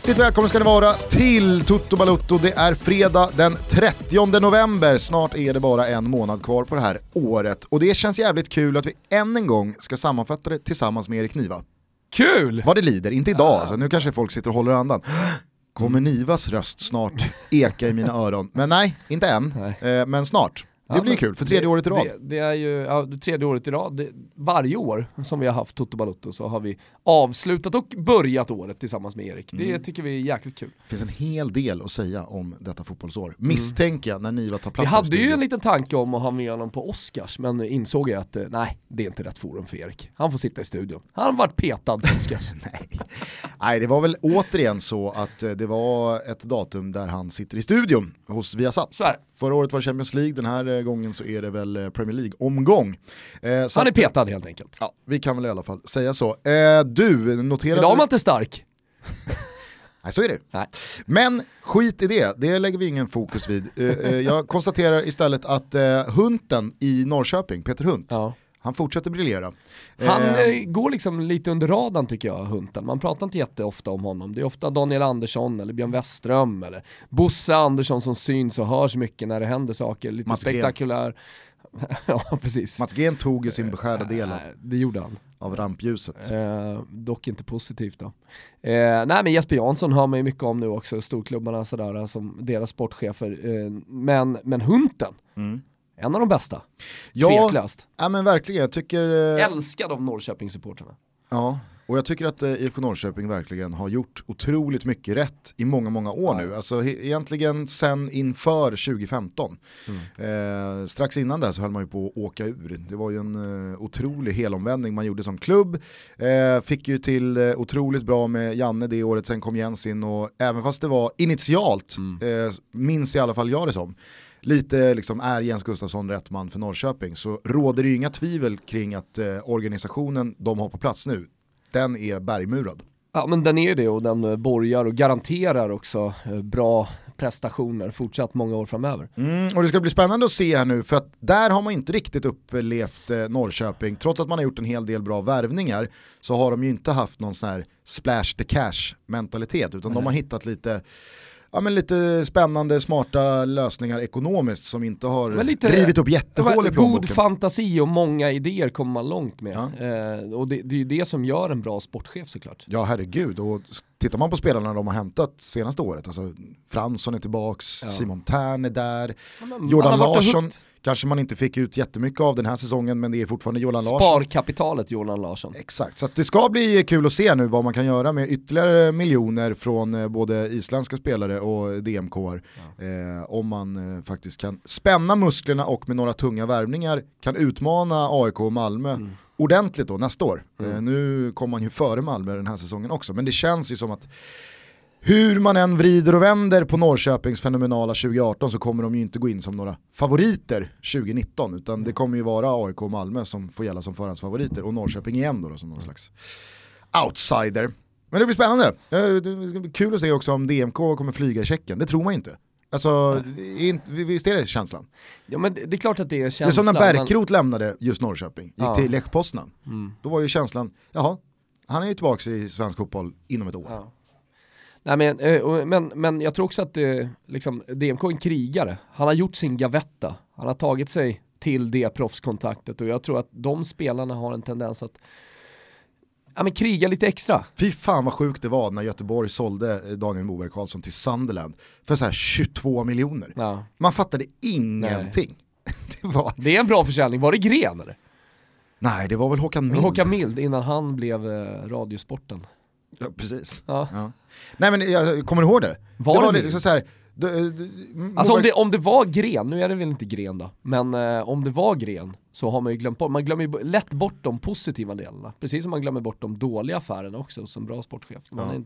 Hjärtligt välkomna ska ni vara till Toto Balutto. Det är fredag den 30 november. Snart är det bara en månad kvar på det här året. Och det känns jävligt kul att vi än en gång ska sammanfatta det tillsammans med Erik Niva. Kul! Vad det lider, inte idag alltså. Nu kanske folk sitter och håller andan. Kommer Nivas röst snart eka i mina öron? Men nej, inte än. Nej. Eh, men snart. Det Ja, blir kul, för tredje det, året i rad. Det, det är ju ja, tredje året i rad. Det, varje år som vi har haft Toto Balotto så har vi avslutat och börjat året tillsammans med Erik. Det Mm. tycker vi är jäkligt kul. Det finns en hel del att säga om detta fotbollsår. Misstänker jag när Niva tar Vi plats här i hade ju en liten tanke om att ha med honom på Oscars, men insåg jag att eh, nej, det är inte rätt forum för Erik. Han får sitta i studion. Han har varit petad på Oscars. Nej. Nej, det var väl återigen så att eh, det var ett datum där han sitter i studion hos Viasat. Så är det. Förra året var det Champions League, den här eh, gången så är det väl eh, Premier League-omgång. Eh, Han är att- petad helt enkelt. Ja, vi kan väl i alla fall säga så. Eh, du, noterade... Idag är man inte stark. Nej, så är det. Nej. Men skit i det, det lägger vi ingen fokus vid. Eh, eh, jag konstaterar istället att eh, Hunten i Norrköping, Peter Hunt, Ja. Han fortsätter briljera. Han Eh, eh, går liksom lite under radarn tycker jag, Hunten. Man pratar inte jätteofta om honom. Det är ofta Daniel Andersson eller Björn Westerström eller Bosse Andersson som syns och hörs mycket när det händer saker. Lite Mats spektakulär. ja, precis. Mats Gren tog ju sin beskärda del av, Eh, Det gjorde han. av rampljuset. Eh, dock inte positivt då. Eh, nej men Jesper Jansson hör man ju mycket om nu också, storklubbarna sådär som deras sportchefer. Eh, men, men Hunten, Mm. En av de bästa. Ja, Tveklöst. ja, men verkligen, jag tycker... eh, Älskad av Norrköpingssupportrarna. Ja, och jag tycker att eh, IFK Norrköping verkligen har gjort otroligt mycket rätt i många, många år Ja. nu. Alltså egentligen sen inför 2015. Mm. Eh, strax innan det så höll man ju på att åka ur. Det var ju en eh, otrolig helomvändning man gjorde som klubb. Eh, fick ju till eh, otroligt bra med Janne det året, sen kom Jens in och även fast det var initialt, Mm. eh, minns i alla fall jag det som, lite liksom är Jens Gustafsson rätt man för Norrköping så råder det ju inga tvivel kring att eh, organisationen de har på plats nu, den är bergmurad. Ja men den är det och den eh, borgar och garanterar också eh, bra prestationer fortsatt många år framöver. Mm, och det ska bli spännande att se här nu för att där har man inte riktigt upplevt eh, Norrköping. Trots att man har gjort en hel del bra värvningar så har de ju inte haft någon sån här splash the cash mentalitet utan de Nej. har hittat lite Ja, men lite spännande, smarta lösningar ekonomiskt som inte har Men lite- rivit upp jättehål i var God plånboken. fantasi och många idéer kommer man långt med. Ja. Eh, och det, det är ju det som gör en bra sportchef såklart. Ja herregud, och tittar man på spelarna de har hämtat senaste året, alltså Fransson är tillbaks, Ja. Simon Tern är där, Jordan har varit och Larsson, huggit kanske man inte fick ut jättemycket av den här säsongen men det är fortfarande Jordan Larsson. Sparkapitalet Jordan Larsson. Exakt, så det ska bli kul att se nu vad man kan göra med ytterligare miljoner från eh, både isländska spelare och DMK. Eh, om man eh, faktiskt kan spänna musklerna och med några tunga värvningar kan utmana AIK och Malmö Mm. ordentligt då nästa år. Mm. Eh, nu kommer man ju före Malmö den här säsongen också, men det känns ju som att hur man än vrider och vänder på Norrköpings fenomenala 2018 så kommer de ju inte gå in som några favoriter 2019 utan det kommer ju vara AIK och Malmö som får gälla som förhandsfavoriter och Norrköping igen då, då som någon slags outsider. Men det blir spännande. Eh, Det kul att se också om DMK kommer flyga i Tjeckien, det tror man ju inte. Alltså, visst är det känslan? Ja men det, är klart att det är Det är känslan. som när men- Bärkroth lämnade just Norrköping, gick Ja. till Lech Poznan. Mm. Då var ju känslan, jaha, han är ju tillbaka i svensk fotboll inom ett år. Ja. Nej, men, eh, men, men jag tror också att det, liksom, DMK är en krigare. Han har gjort sin gavetta. Han har tagit sig till det proffskontaktet och jag tror att de spelarna har en tendens att ja, men kriga lite extra. Fy fan vad sjukt det var när Göteborg sålde eh, Daniel Moberg Karlsson till Sunderland för så här 22 miljoner. Ja. Man fattade ingenting. Det var, Det är en bra försäljning. Var det Gren eller? nej, det var väl Håkan Mild. Håkan Mild innan han blev eh, Radiosporten. Ja, precis. Ja. Ja. Nej men jag kommer ihåg det? Var det det var liksom så här, det, det, Alltså om det, om det var Gren, nu är det väl inte Gren då, men eh, om det var Gren så har man ju glömt bort, man glömmer ju lätt bort de positiva delarna. Precis som man glömmer bort de dåliga affärerna också som bra sportchef. Ja. är,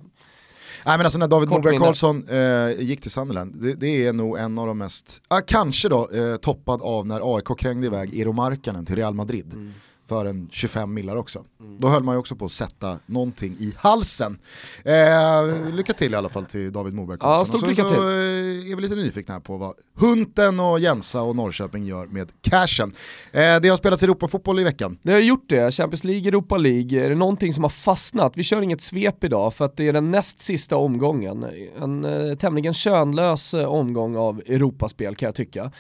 Nej men alltså när David Moberg. Karlsson eh, gick till Sunderland, det, det är nog en av de mest, ah, kanske då eh, toppad av när AIK krängde iväg Eero Markkanen till Real Madrid. mm. För en 25 millar också. Då höll man ju också på att sätta någonting i halsen. Eh, lycka till i alla fall till David Moberg Ja, Karlsson. stort Och så, lycka till. Så, eh, är vi lite nyfikna på vad Hunten och Jensa och Norrköping gör med cashen. Eh, det har spelats Europafotboll i veckan. Det har gjort det, Champions League, Europa League, är det någonting som har fastnat? Vi kör inget svep idag för att det är den näst sista omgången. En eh, tämligen könlös eh, omgång av Europaspel kan jag tycka.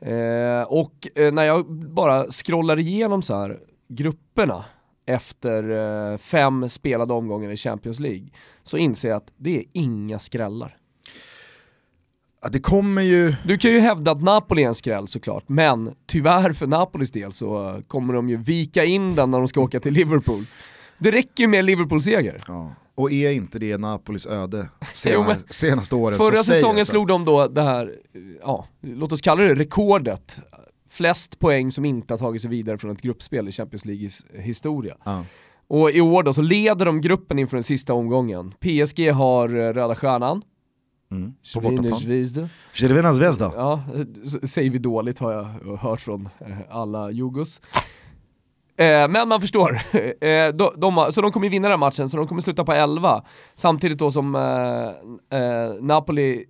Eh, och eh, när jag bara scrollar igenom så här grupperna efter eh, fem spelade omgångar i Champions League så inser jag att det är inga skrällar. Ja, det kommer ju... Du kan ju hävda att Napoli är en skräll såklart, men tyvärr för Napolis del så kommer de ju vika in den när de ska åka till Liverpool. Det räcker ju med Liverpool-seger. Ja. Och är inte det Napolis öde sena, jo, senaste åren Förra säsongen slog de då det här, ja, låt oss kalla det rekordet. Flest poäng som inte har tagit sig vidare från ett gruppspel i Champions Leagues historia. Ja. Och i år då så leder de gruppen inför den sista omgången. PSG har eh, röda stjärnan, Mm. På bortaplan. Cervena Zvezda. Ja, säger vi dåligt har jag hört från eh, alla jugos. Eh, men man förstår, eh, de, de, så de kommer vinna den här matchen, så de kommer sluta på 11. Samtidigt då som Napoli Eh,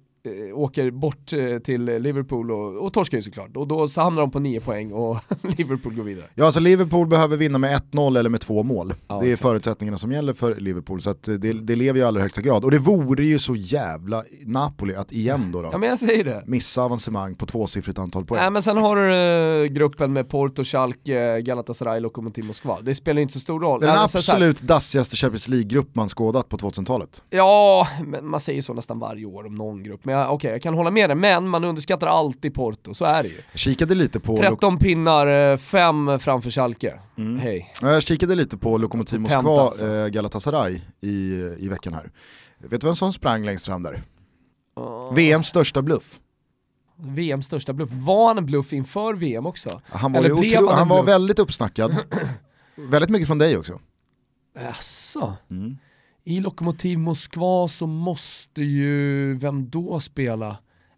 åker bort eh, till Liverpool och, och torskar ju såklart. Och då så hamnar de på 9 poäng och Liverpool går vidare. Ja, alltså Liverpool behöver vinna med 1-0 eller med två mål. Ja, det är exakt. förutsättningarna som gäller för Liverpool, så det, det lever ju i allra högsta grad. Och det vore ju så jävla Napoli att igen då, då ja, men jag säger det. missa avancemang på tvåsiffrigt antal poäng. Nej men sen har du gruppen med Porto, Schalke, Galatasaray, Lokomotiv Moskva. Det spelar inte så stor roll. Den absolut dassigaste Champions League-grupp man skådat på 2000-talet. Ja, men man säger så nästan varje år om någon grupp. Men okej, okay, jag kan hålla med dig, men man underskattar alltid Porto, så är det ju. Jag kikade lite på... 13 pinnar, 5 eh, framför Schalke. Mm. Hej. Jag kikade lite på Lokomotiv Moskva, alltså. eh, Galatasaray i, i veckan här. Vet du vem som sprang längst fram där? Uh. VMs största bluff. VMs största bluff. Var han en bluff inför VM också? Han var, otro, han, han var väldigt uppsnackad. väldigt mycket från dig också. Jaså? Mm i Lokomotiv Moskva så måste ju, vem då spela?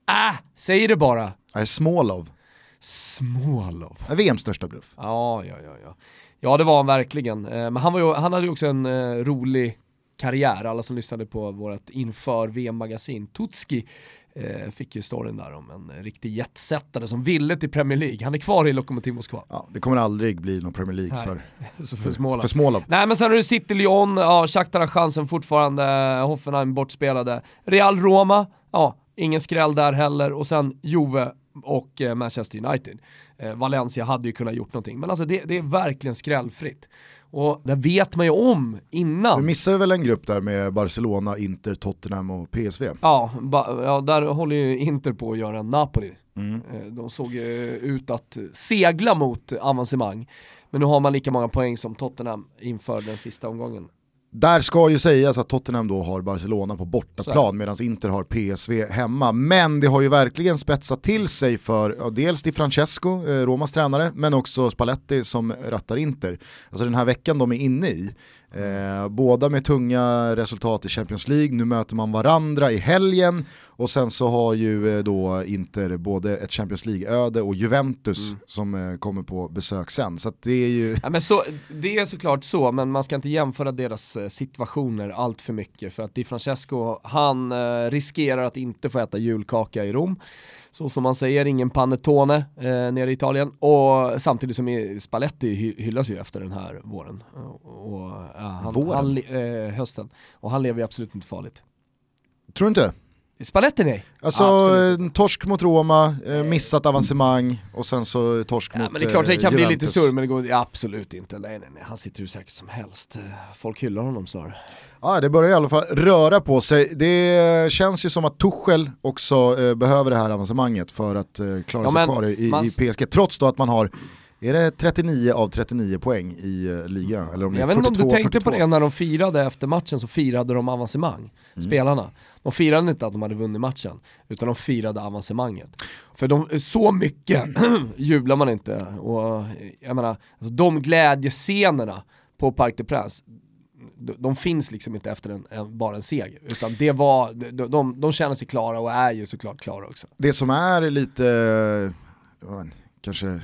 Äh, säg det bara! Nej, Smolov. Smolov. VMs största bluff. Ja, ja, ja, ja. Ja det var han verkligen. Eh, men han, var ju, han hade ju också en uh, rolig karriär, alla som lyssnade på vårt inför VM-magasin. Tutski eh, fick ju storyn där om en riktig jetsättare som ville till Premier League. Han är kvar i Lokomotiv Moskva. Ja, det kommer aldrig bli någon Premier League för, för, för, Småland. för Småland. Nej men sen har du City Lyon, ja, Shakhtar har chansen fortfarande, Hoffenheim bortspelade. Real Roma, ja, ingen skräll där heller. Och sen Juve och eh, Manchester United. Eh, Valencia hade ju kunnat gjort någonting, men alltså det, det är verkligen skrällfritt. Och det vet man ju om innan. Du missade väl en grupp där med Barcelona, Inter, Tottenham och PSV? Ja, ja där håller ju Inter på att göra en Napoli. Mm. Eh, de såg ju ut att segla mot avancemang. Men nu har man lika många poäng som Tottenham inför den sista omgången. Där ska ju sägas att Tottenham då har Barcelona på bortaplan medan Inter har PSV hemma. Men det har ju verkligen spetsat till sig för ja, dels Di Francesco, eh, Romas tränare, men också Spalletti som rattar Inter. Alltså den här veckan de är inne i, Eh, båda med tunga resultat i Champions League, nu möter man varandra i helgen och sen så har ju eh, då Inter både ett Champions League-öde och Juventus mm. som eh, kommer på besök sen. Så det är ju... Ja, men så, det är såklart så, men man ska inte jämföra deras eh, situationer allt för mycket för att Di Francesco, han eh, riskerar att inte få äta julkaka i Rom så som man säger, ingen panettone eh, nere i Italien. Och samtidigt som Spalletti hyllas ju efter den här våren. Och, ja, han, våren? Han, eh, hösten. Och han lever ju absolut inte farligt. Tror du inte? Spalletti nej. Alltså Absolut. torsk mot Roma, eh, missat avancemang och sen så torsk ja, mot men det är klart det kan Juventus. bli lite surr men det går absolut inte. Nej, nej, nej. Han sitter hur säkert som helst. Folk hyllar honom snarare. Ja, det börjar i alla fall röra på sig. Det känns ju som att Tuchel också eh, behöver det här avancemanget för att eh, klara ja, sig kvar i, man... i PSG. Trots då att man har är det 39 av 39 poäng i uh, ligan? Eller om jag vet inte om du tänkte 42. på det när de firade efter matchen så firade de avancemang, mm. spelarna. De firade inte att de hade vunnit matchen, utan de firade avancemanget. För de, så mycket jublar man inte. Och jag menar, alltså de glädjescenerna på Parc des Princes, de, de finns liksom inte efter en, en, bara en seger. Utan det var, de, de, de känner sig klara och är ju såklart klara också. Det som är lite, kanske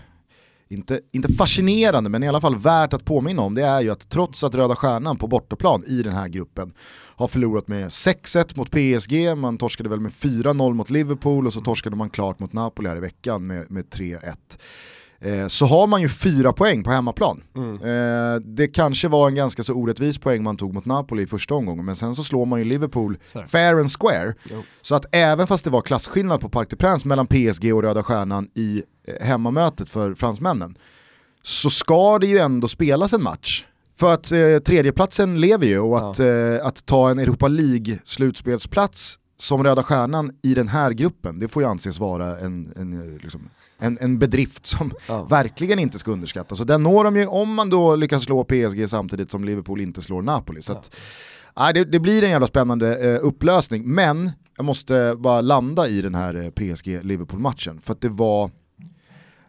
inte, inte fascinerande men i alla fall värt att påminna om det är ju att trots att Röda Stjärnan på bortaplan i den här gruppen har förlorat med 6-1 mot PSG, man torskade väl med 4-0 mot Liverpool och så torskade man klart mot Napoli här i veckan med, med 3-1. Eh, så har man ju fyra poäng på hemmaplan. Mm. Eh, det kanske var en ganska så orättvis poäng man tog mot Napoli i första omgången, men sen så slår man ju Liverpool Sorry. fair and square. Jo. Så att även fast det var klasskillnad på Parc des Princes mellan PSG och Röda Stjärnan i eh, hemmamötet för fransmännen, så ska det ju ändå spelas en match. För att eh, tredjeplatsen lever ju och att, ja. eh, att ta en Europa League-slutspelsplats som Röda Stjärnan i den här gruppen, det får ju anses vara en, en, liksom, en, en bedrift som ja. verkligen inte ska underskattas. Så den når de ju om man då lyckas slå PSG samtidigt som Liverpool inte slår Napoli. Så att, ja. det, det, blir en jävla spännande eh, upplösning, men jag måste bara landa i den här eh, PSG-Liverpool-matchen. För att det var,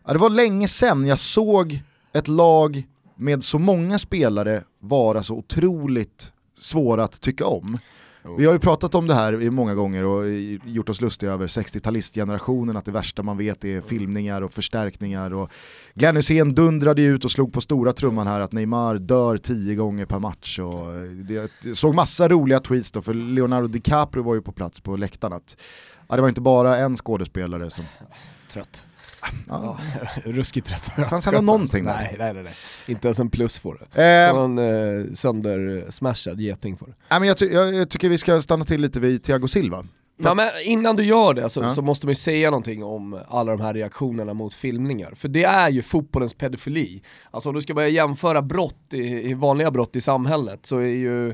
ja, det var länge sedan jag såg ett lag med så många spelare vara så otroligt svåra att tycka om. Vi har ju pratat om det här många gånger och gjort oss lustiga över 60-talistgenerationen, att det värsta man vet är filmningar och förstärkningar. Och Glenn Hysén dundrade ut och slog på stora trumman här att Neymar dör tio gånger per match. Och det, såg massa roliga tweets då, för Leonardo DiCaprio var ju på plats på läktaren. Att, ja, det var inte bara en skådespelare som... Trött. Ja. ruskigt. Det fanns ändå någonting där. Nej, nej, nej, nej. Inte ens en plus får det. Eh, en eh, söndersmashad geting får det. Nej, men jag, ty jag, jag, tycker vi ska stanna till lite vid Thiago Silva. Ja, men innan du gör det så, ja. så, måste man ju säga någonting om alla de här reaktionerna mot filmningar. För det är ju fotbollens pedofili. Alltså om du ska börja jämföra brott i, i vanliga brott i samhället så är ju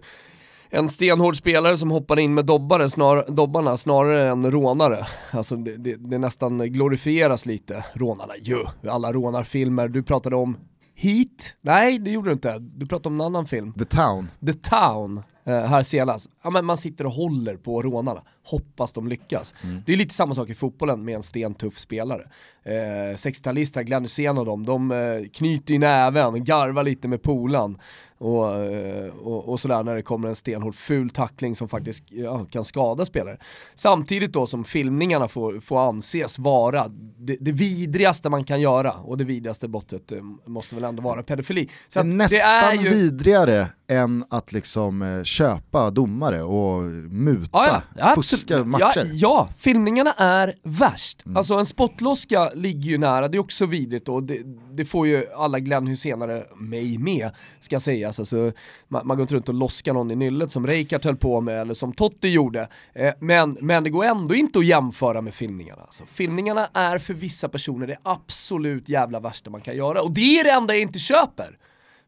en stenhård spelare som hoppar in med dobbare snar, dobbarna snarare än rånare. Alltså det, det, det nästan glorifieras lite, rånarna ju. Alla rånarfilmer, du pratade om Heat? Nej, det gjorde du inte. Du pratade om en annan film. The Town. The Town, eh, här senast. Ja, men man sitter och håller på rånarna, hoppas de lyckas. Mm. Det är lite samma sak i fotbollen med en stentuff spelare. Eh, 60-talisterna, Glenn Hysén och dem, de eh, knyter i näven, garvar lite med polan och, eh, och, och, sådär när det kommer en stenhård ful tackling som faktiskt ja, kan skada spelare. Samtidigt då som filmningarna får, får anses vara det, det vidrigaste man kan göra och det vidrigaste brottet eh, måste väl ändå vara pedofili. Så det är nästan det är ju... vidrigare än att liksom eh, köpa domare och muta, ja, ja, fuska matcher. Ja, ja, filmningarna är värst. Mm. Alltså en spottloska ligger ju nära, det är också vidrigt och det, det får ju alla Glenn Hysénare, mig med, ska sägas. Alltså, man, man går inte runt och loskar någon i nyllet som Reykart höll på med eller som Totti gjorde. Eh, men, men det går ändå inte att jämföra med filmningarna. Alltså, filmningarna är för vissa personer det absolut jävla värsta man kan göra och det är det enda jag inte köper.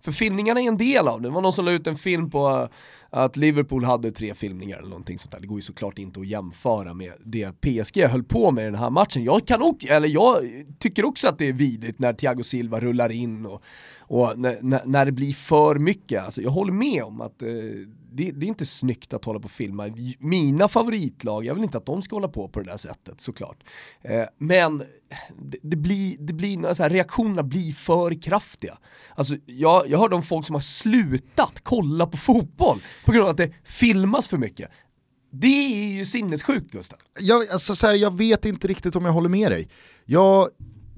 För filmningarna är en del av det. Det var någon som la ut en film på eh, att Liverpool hade tre filmningar eller någonting sånt där. Det går ju såklart inte att jämföra med det PSG höll på med i den här matchen. Jag, kan också, eller jag tycker också att det är vidrigt när Thiago Silva rullar in och, och när, när, det blir för mycket. Alltså, jag håller med om att eh, det, det, är inte snyggt att hålla på och filma. Mina favoritlag, jag vill inte att de ska hålla på på det där sättet såklart. Eh, men det, det, blir, det blir, så här, reaktionerna blir för kraftiga. Alltså, jag, jag hörde om folk som har slutat kolla på fotboll på grund av att det filmas för mycket. Det är ju sinnessjukt Gustav. Jag, alltså, så här, jag vet inte riktigt om jag håller med dig. Jag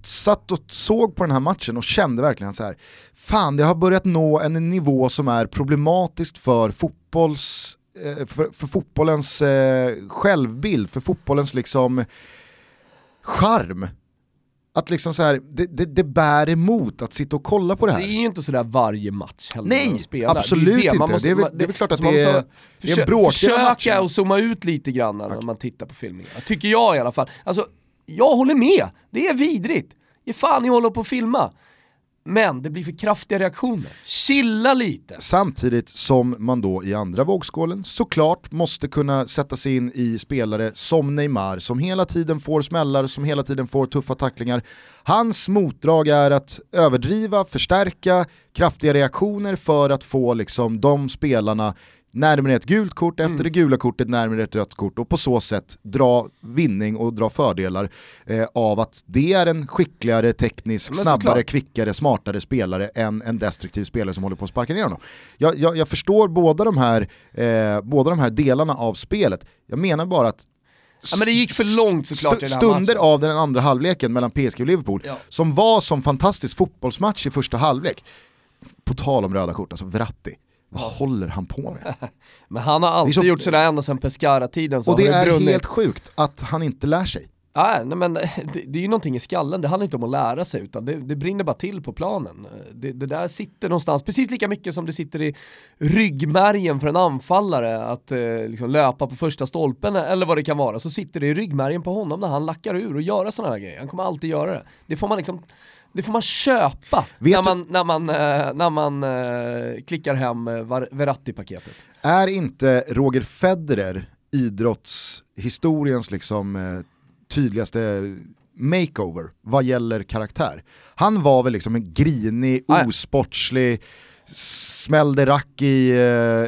satt och såg på den här matchen och kände verkligen så här, fan det har börjat nå en nivå som är problematiskt för fotbolls eh, för, för fotbollens eh, självbild, för fotbollens liksom charm att liksom så här, det, det, det, bär emot att sitta och kolla på det här. Det är ju inte sådär varje match heller Nej, absolut det inte. Måste, det, är väl, det är väl klart att det är, det är en bråkdel Försöka och zooma ut lite grann när okay. man tittar på filmningen. Tycker jag i alla fall. Alltså, jag håller med, det är vidrigt. Ge fan i hålla på att filma. Men det blir för kraftiga reaktioner. Chilla lite! Samtidigt som man då i andra vågskålen såklart måste kunna sätta sig in i spelare som Neymar som hela tiden får smällar, som hela tiden får tuffa tacklingar. Hans motdrag är att överdriva, förstärka kraftiga reaktioner för att få liksom de spelarna närmare ett gult kort, efter mm. det gula kortet närmare ett rött kort och på så sätt dra vinning och dra fördelar eh, av att det är en skickligare, teknisk, snabbare, kvickare, smartare spelare än en destruktiv spelare som håller på att sparka ner honom. Jag, jag, jag förstår båda de, här, eh, båda de här delarna av spelet, jag menar bara att Ja, men det gick för långt såklart i den här stunder matchen. av den andra halvleken mellan PSG och Liverpool, Ja. som var som fantastisk fotbollsmatch i första halvlek. På tal om röda kort, alltså Verratti, vad håller han på med? Men han har alltid så- gjort sådär ända sedan Pescara-tiden Och det är brunnit. helt sjukt att han inte lär sig. Ja, nej, men det, det är ju någonting i skallen, det handlar inte om att lära sig utan det, det brinner bara till på planen. Det, det där sitter någonstans, precis lika mycket som det sitter i ryggmärgen för en anfallare att eh, liksom löpa på första stolpen eller vad det kan vara, så sitter det i ryggmärgen på honom när han lackar ur och göra sådana här grejer. Han kommer alltid göra det. Det får man liksom det får man köpa Vet när du- man, när man, eh, när man eh, klickar hem eh, Verratti-paketet. Är inte Roger Federer idrottshistoriens liksom tydligaste makeover vad gäller karaktär? Han var väl liksom en grinig, osportslig, smällde rack i,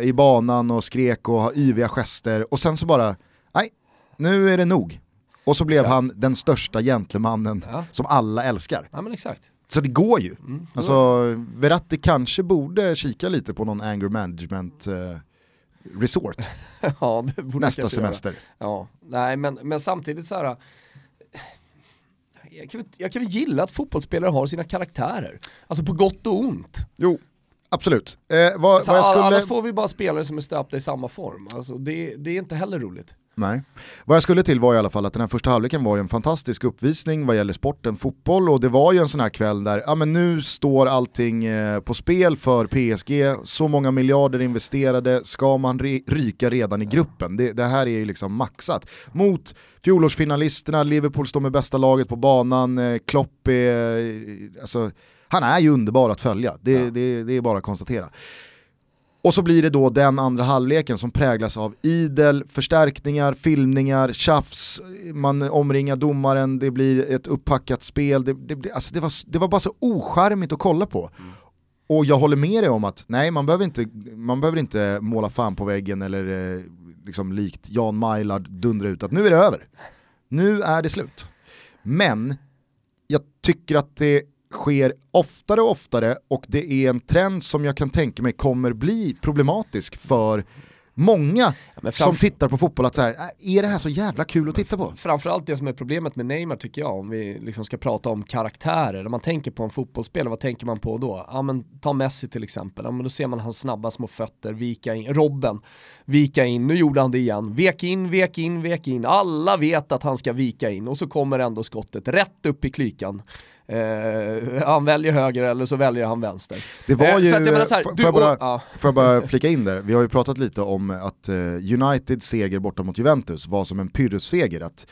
i banan och skrek och har yviga gester och sen så bara, nej, nu är det nog. Och så blev Exakt. han den största gentlemannen Ja. som alla älskar. Ja men exakt. Så det går ju. Mm. Alltså, Verratti kanske borde kika lite på någon anger management eh, resort ja, nästa kanske göra. semester. Ja, nej men, men samtidigt så här. Jag kan, jag kan väl gilla att fotbollsspelare har sina karaktärer. Alltså på gott och ont. Jo, absolut. Eh, vad, Alltså, vad skulle... Annars får vi bara spelare som är stöpta i samma form. Alltså, det, det är inte heller roligt. Nej. Vad jag skulle till var i alla fall att den här första halvleken var ju en fantastisk uppvisning vad gäller sporten fotboll och det var ju en sån här kväll där, ja men nu står allting eh, på spel för PSG, så många miljarder investerade, ska man ry- ryka redan i gruppen? Det, det här är ju liksom maxat. Mot fjolårsfinalisterna, Liverpool står med bästa laget på banan, eh, Klopp är, eh, alltså, han är ju underbar att följa, det, Ja. det, det är bara att konstatera. Och så blir det då den andra halvleken som präglas av idel förstärkningar, filmningar, tjafs, man omringar domaren, det blir ett upppackat spel. Det, det, alltså det, var, det var bara så ocharmigt att kolla på. Och jag håller med dig om att nej, man behöver inte, man behöver inte måla fan på väggen eller eh, liksom likt Jan Mailard dundra ut att nu är det över. Nu är det slut. Men jag tycker att det sker oftare och oftare och det är en trend som jag kan tänka mig kommer bli problematisk för många men som tittar på fotboll att så här, "Äh, är det här så jävla kul att titta på? Framförallt det som är problemet med Neymar tycker jag, om vi liksom ska prata om karaktärer. När man tänker på en fotbollsspelare, vad tänker man på då? Ja men ta Messi till exempel, ja, men då ser man hans snabba små fötter, vika in, Robben, vika in, nu gjorde han det igen, vek in, vek in, vek in, alla vet att han ska vika in och så kommer ändå skottet rätt upp i klykan. Eh, han väljer höger eller så väljer han vänster. Det var Eh, ju, så här, får- du- jag bara, och- ja. får jag bara flika in där, vi har ju pratat lite om att eh, Uniteds seger borta mot Juventus var som en pyrrusseger, att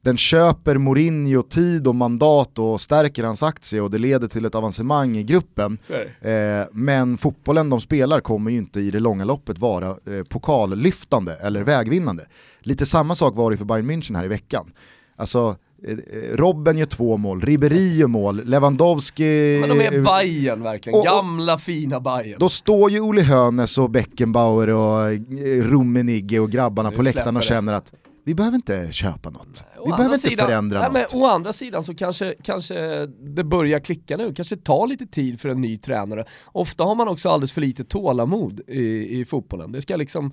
den köper Mourinho tid och mandat och stärker hans aktie och det leder till ett avancemang i gruppen. Eh, men fotbollen de spelar kommer ju inte i det långa loppet vara eh, pokallyftande eller vägvinnande. Lite samma sak var det för Bayern München här i veckan. Alltså, Robben gör två mål, Ribéry gör mål, Lewandowski... Men de är eh, Bayern verkligen, och- och- gamla fina Bayern. då står ju Uli Hoeneß och Beckenbauer och eh, Rummenigge och grabbarna Nu på läktaren och det. känner att vi behöver inte köpa något. Å Vi behöver inte sidan- förändra nej, något. Men, å andra sidan så kanske, kanske det börjar klicka nu, kanske tar lite tid för en ny tränare. Ofta har man också alldeles för lite tålamod i, i fotbollen. Det ska liksom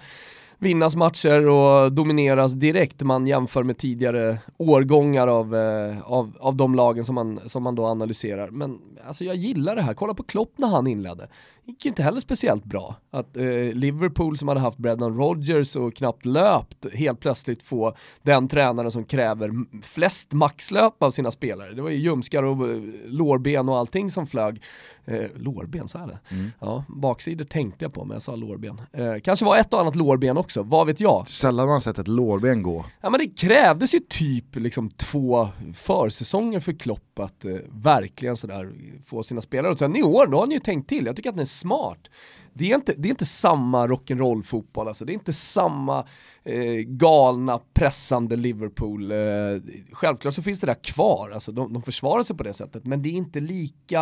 vinnas matcher och domineras direkt man jämför med tidigare årgångar av, eh, av, av de lagen som man, som man då analyserar. Men alltså jag gillar det här, kolla på Klopp när han inledde. Det gick ju inte heller speciellt bra. Att eh, Liverpool som hade haft Brendan Rodgers och knappt löpt helt plötsligt få den tränaren som kräver flest maxlöp av sina spelare. Det var ju ljumskar och eh, lårben och allting som flög. Eh, lårben, sa jag det? Ja, baksidor tänkte jag på men jag sa lårben. Eh, kanske var ett och annat lårben också, vad vet jag? Sällan man sett ett lårben gå. Ja men det krävdes ju typ liksom två försäsonger för Klopp att eh, verkligen sådär få sina spelare. Och sen i år, då har han ju tänkt till. Jag tycker att den är smart. Det är inte, det är inte samma rock'n'roll fotboll alltså. Det är inte samma eh, galna, pressande Liverpool. Eh, självklart så finns det där kvar, alltså de, de försvarar sig på det sättet. Men det är inte lika,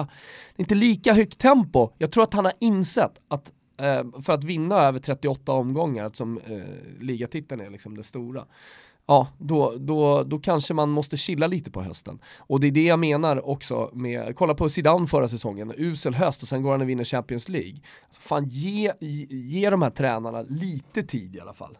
det är inte lika högt tempo. Jag tror att han har insett att Eh, för att vinna över 38 omgångar, som eh, ligatiteln är liksom det stora, ja, då, då, då kanske man måste chilla lite på hösten. Och det är det jag menar också med, kolla på Zidane förra säsongen, usel höst och sen går han och vinner Champions League. Alltså fan, ge, ge de här tränarna lite tid i alla fall.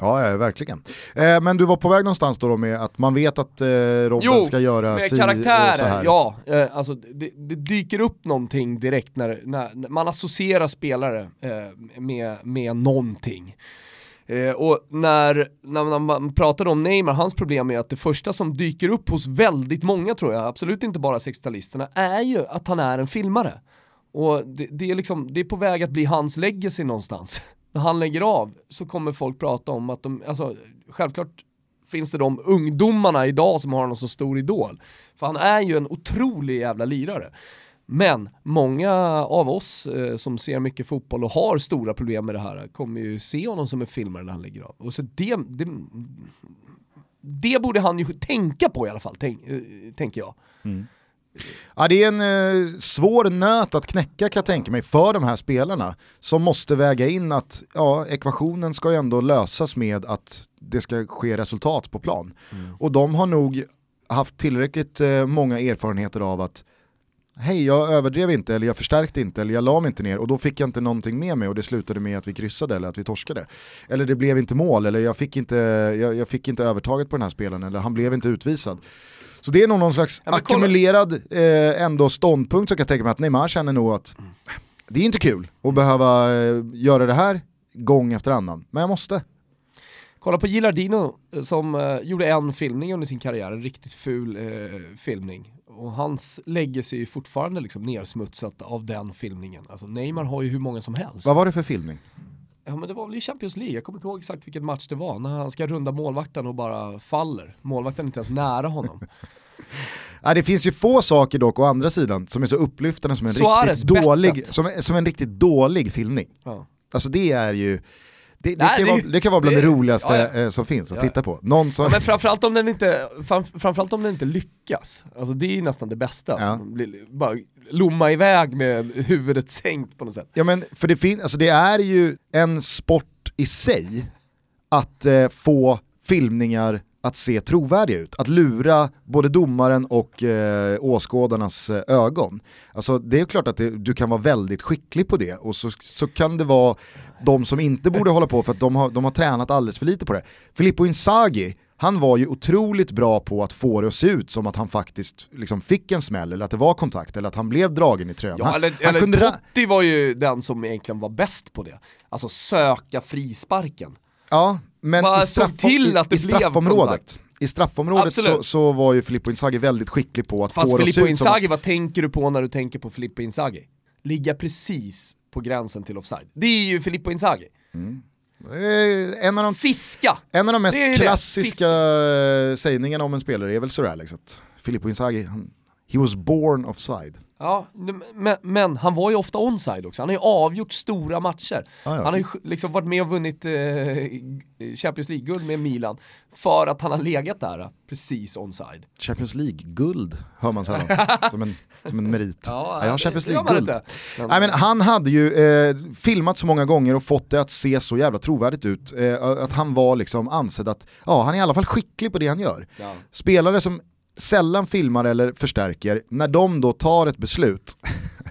Ja, ja verkligen. Eh, men du var på väg någonstans då, då med att man vet att eh, Robben Jo, ska göra si och så karaktärer, här. ja. Eh, alltså, det, det dyker upp någonting direkt när, när, man associerar spelare eh, med, med någonting. Eh, och när, när man pratar om Neymar, hans problem är att det första som dyker upp hos väldigt många tror jag, absolut inte bara 60-talisterna, är ju att han är en filmare. Och det, det, är liksom, det är på väg att bli hans legacy någonstans. När han lägger av så kommer folk prata om att de, alltså självklart finns det de ungdomarna idag som har honom så stor idol. För han är ju en otrolig jävla lirare. Men många av oss eh, som ser mycket fotboll och har stora problem med det här kommer ju se honom som en filmare när han lägger av. Och så det, det, det borde han ju tänka på i alla fall, tänk, eh, tänker jag. Mm. Ja, det är en eh, svår nöt att knäcka kan jag tänka mig för de här spelarna som måste väga in att ja, ekvationen ska ju ändå lösas med att det ska ske resultat på plan. Och de har nog haft tillräckligt eh, många erfarenheter av att hej jag överdrev inte eller jag förstärkte inte eller jag la mig inte ner och då fick jag inte någonting med mig och det slutade med att vi kryssade eller att vi torskade. Eller det blev inte mål eller jag fick inte, jag, jag fick inte övertaget på den här spelaren eller han blev inte utvisad. Så det är nog någon slags Ja, ackumulerad eh, ändå ståndpunkt som jag kan tänka mig att Neymar känner nog att det är inte kul att behöva eh, göra det här gång efter annan, men jag måste. Kolla på Gilardino eh, som eh, gjorde en filmning under sin karriär, en riktigt ful eh, filmning. Och hans legacy är ju fortfarande liksom nersmutsat av den filmningen. Alltså Neymar har ju hur många som helst. Vad var det för filmning? Ja men det var väl i Champions League, jag kommer inte ihåg exakt vilken match det var, när han ska runda målvakten och bara faller. Målvakten är inte ens nära honom. Ja, det finns ju få saker dock å andra sidan som är så upplyftande som en, Suarez, riktigt, dålig, som, som en riktigt dålig filmning. Ja. Alltså det är ju, det, det, Nej, kan, det vara, det kan vara bland det, roligaste ja, ja. eh, som finns att Ja, titta på. Någon som, men framförallt om den inte, fram, framförallt om den inte lyckas. Alltså det är ju nästan det bästa. Ja. Alltså, blir- bara lomma iväg med huvudet sänkt på något sätt. Ja men för det, finns, alltså det är ju en sport i sig att eh, få filmningar att se trovärdiga ut. Att lura både domaren och eh, åskådarnas eh, ögon. Alltså det är klart att det, du kan vara väldigt skicklig på det och så, så kan det vara de som inte borde hålla på för att de har, de har tränat alldeles för lite på det. Filippo Inzaghi, han var ju otroligt bra på att få det att se ut som att han faktiskt liksom fick en smäll eller att det var kontakt eller att han blev dragen i tröjan. Ja, han, eller, han eller kunde Totti var ju den som egentligen var bäst på det. Alltså söka frisparken. Ja, men i, straff, till att det i straffområdet, kontakt. i straffområdet så, så var ju Filippo Inzaghi väldigt skicklig på att Fast få det att se ut som Inzaghi, att, vad tänker du på när du tänker på Filippo Inzaghi? Ligga precis på gränsen till offside. Det är ju Filippo Inzaghi. eh, en, av de, Fiska! en av de mest det. klassiska eh, sägningarna om en spelare är väl sådär liksom, att Filippo Inzaghi, han, he was born offside. Ja, men, men han var ju ofta onside också. Han har ju avgjort stora matcher. Ja, ja. Han har ju liksom varit med och vunnit eh, Champions League-guld med Milan för att han har legat där precis onside. Champions League-guld hör man sällan som, en, som en merit. Ja, jag har Champions League-guld. Nej, men han hade ju eh, filmat så många gånger och fått det att se så jävla trovärdigt ut. Eh, att han var liksom ansedd att, ja han är i alla fall skicklig på det han gör. ja. Spelare som sällan filmar eller förstärker, när de då tar ett beslut,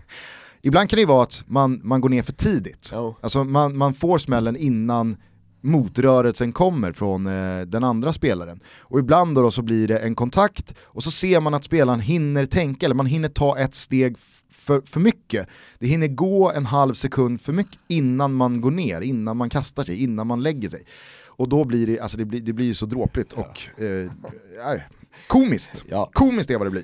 ibland kan det ju vara att man, man går ner för tidigt. Jo. Alltså man, man får smällen innan motrörelsen kommer från eh, den andra spelaren. Och ibland då, då så blir det en kontakt och så ser man att spelaren hinner tänka, eller man hinner ta ett steg för, för mycket. Det hinner gå en halv sekund för mycket innan man går ner, innan man kastar sig, innan man lägger sig. Och då blir det, alltså det blir, det blir ju så dråpligt och eh, komiskt. Ja. Komiskt är vad det blir.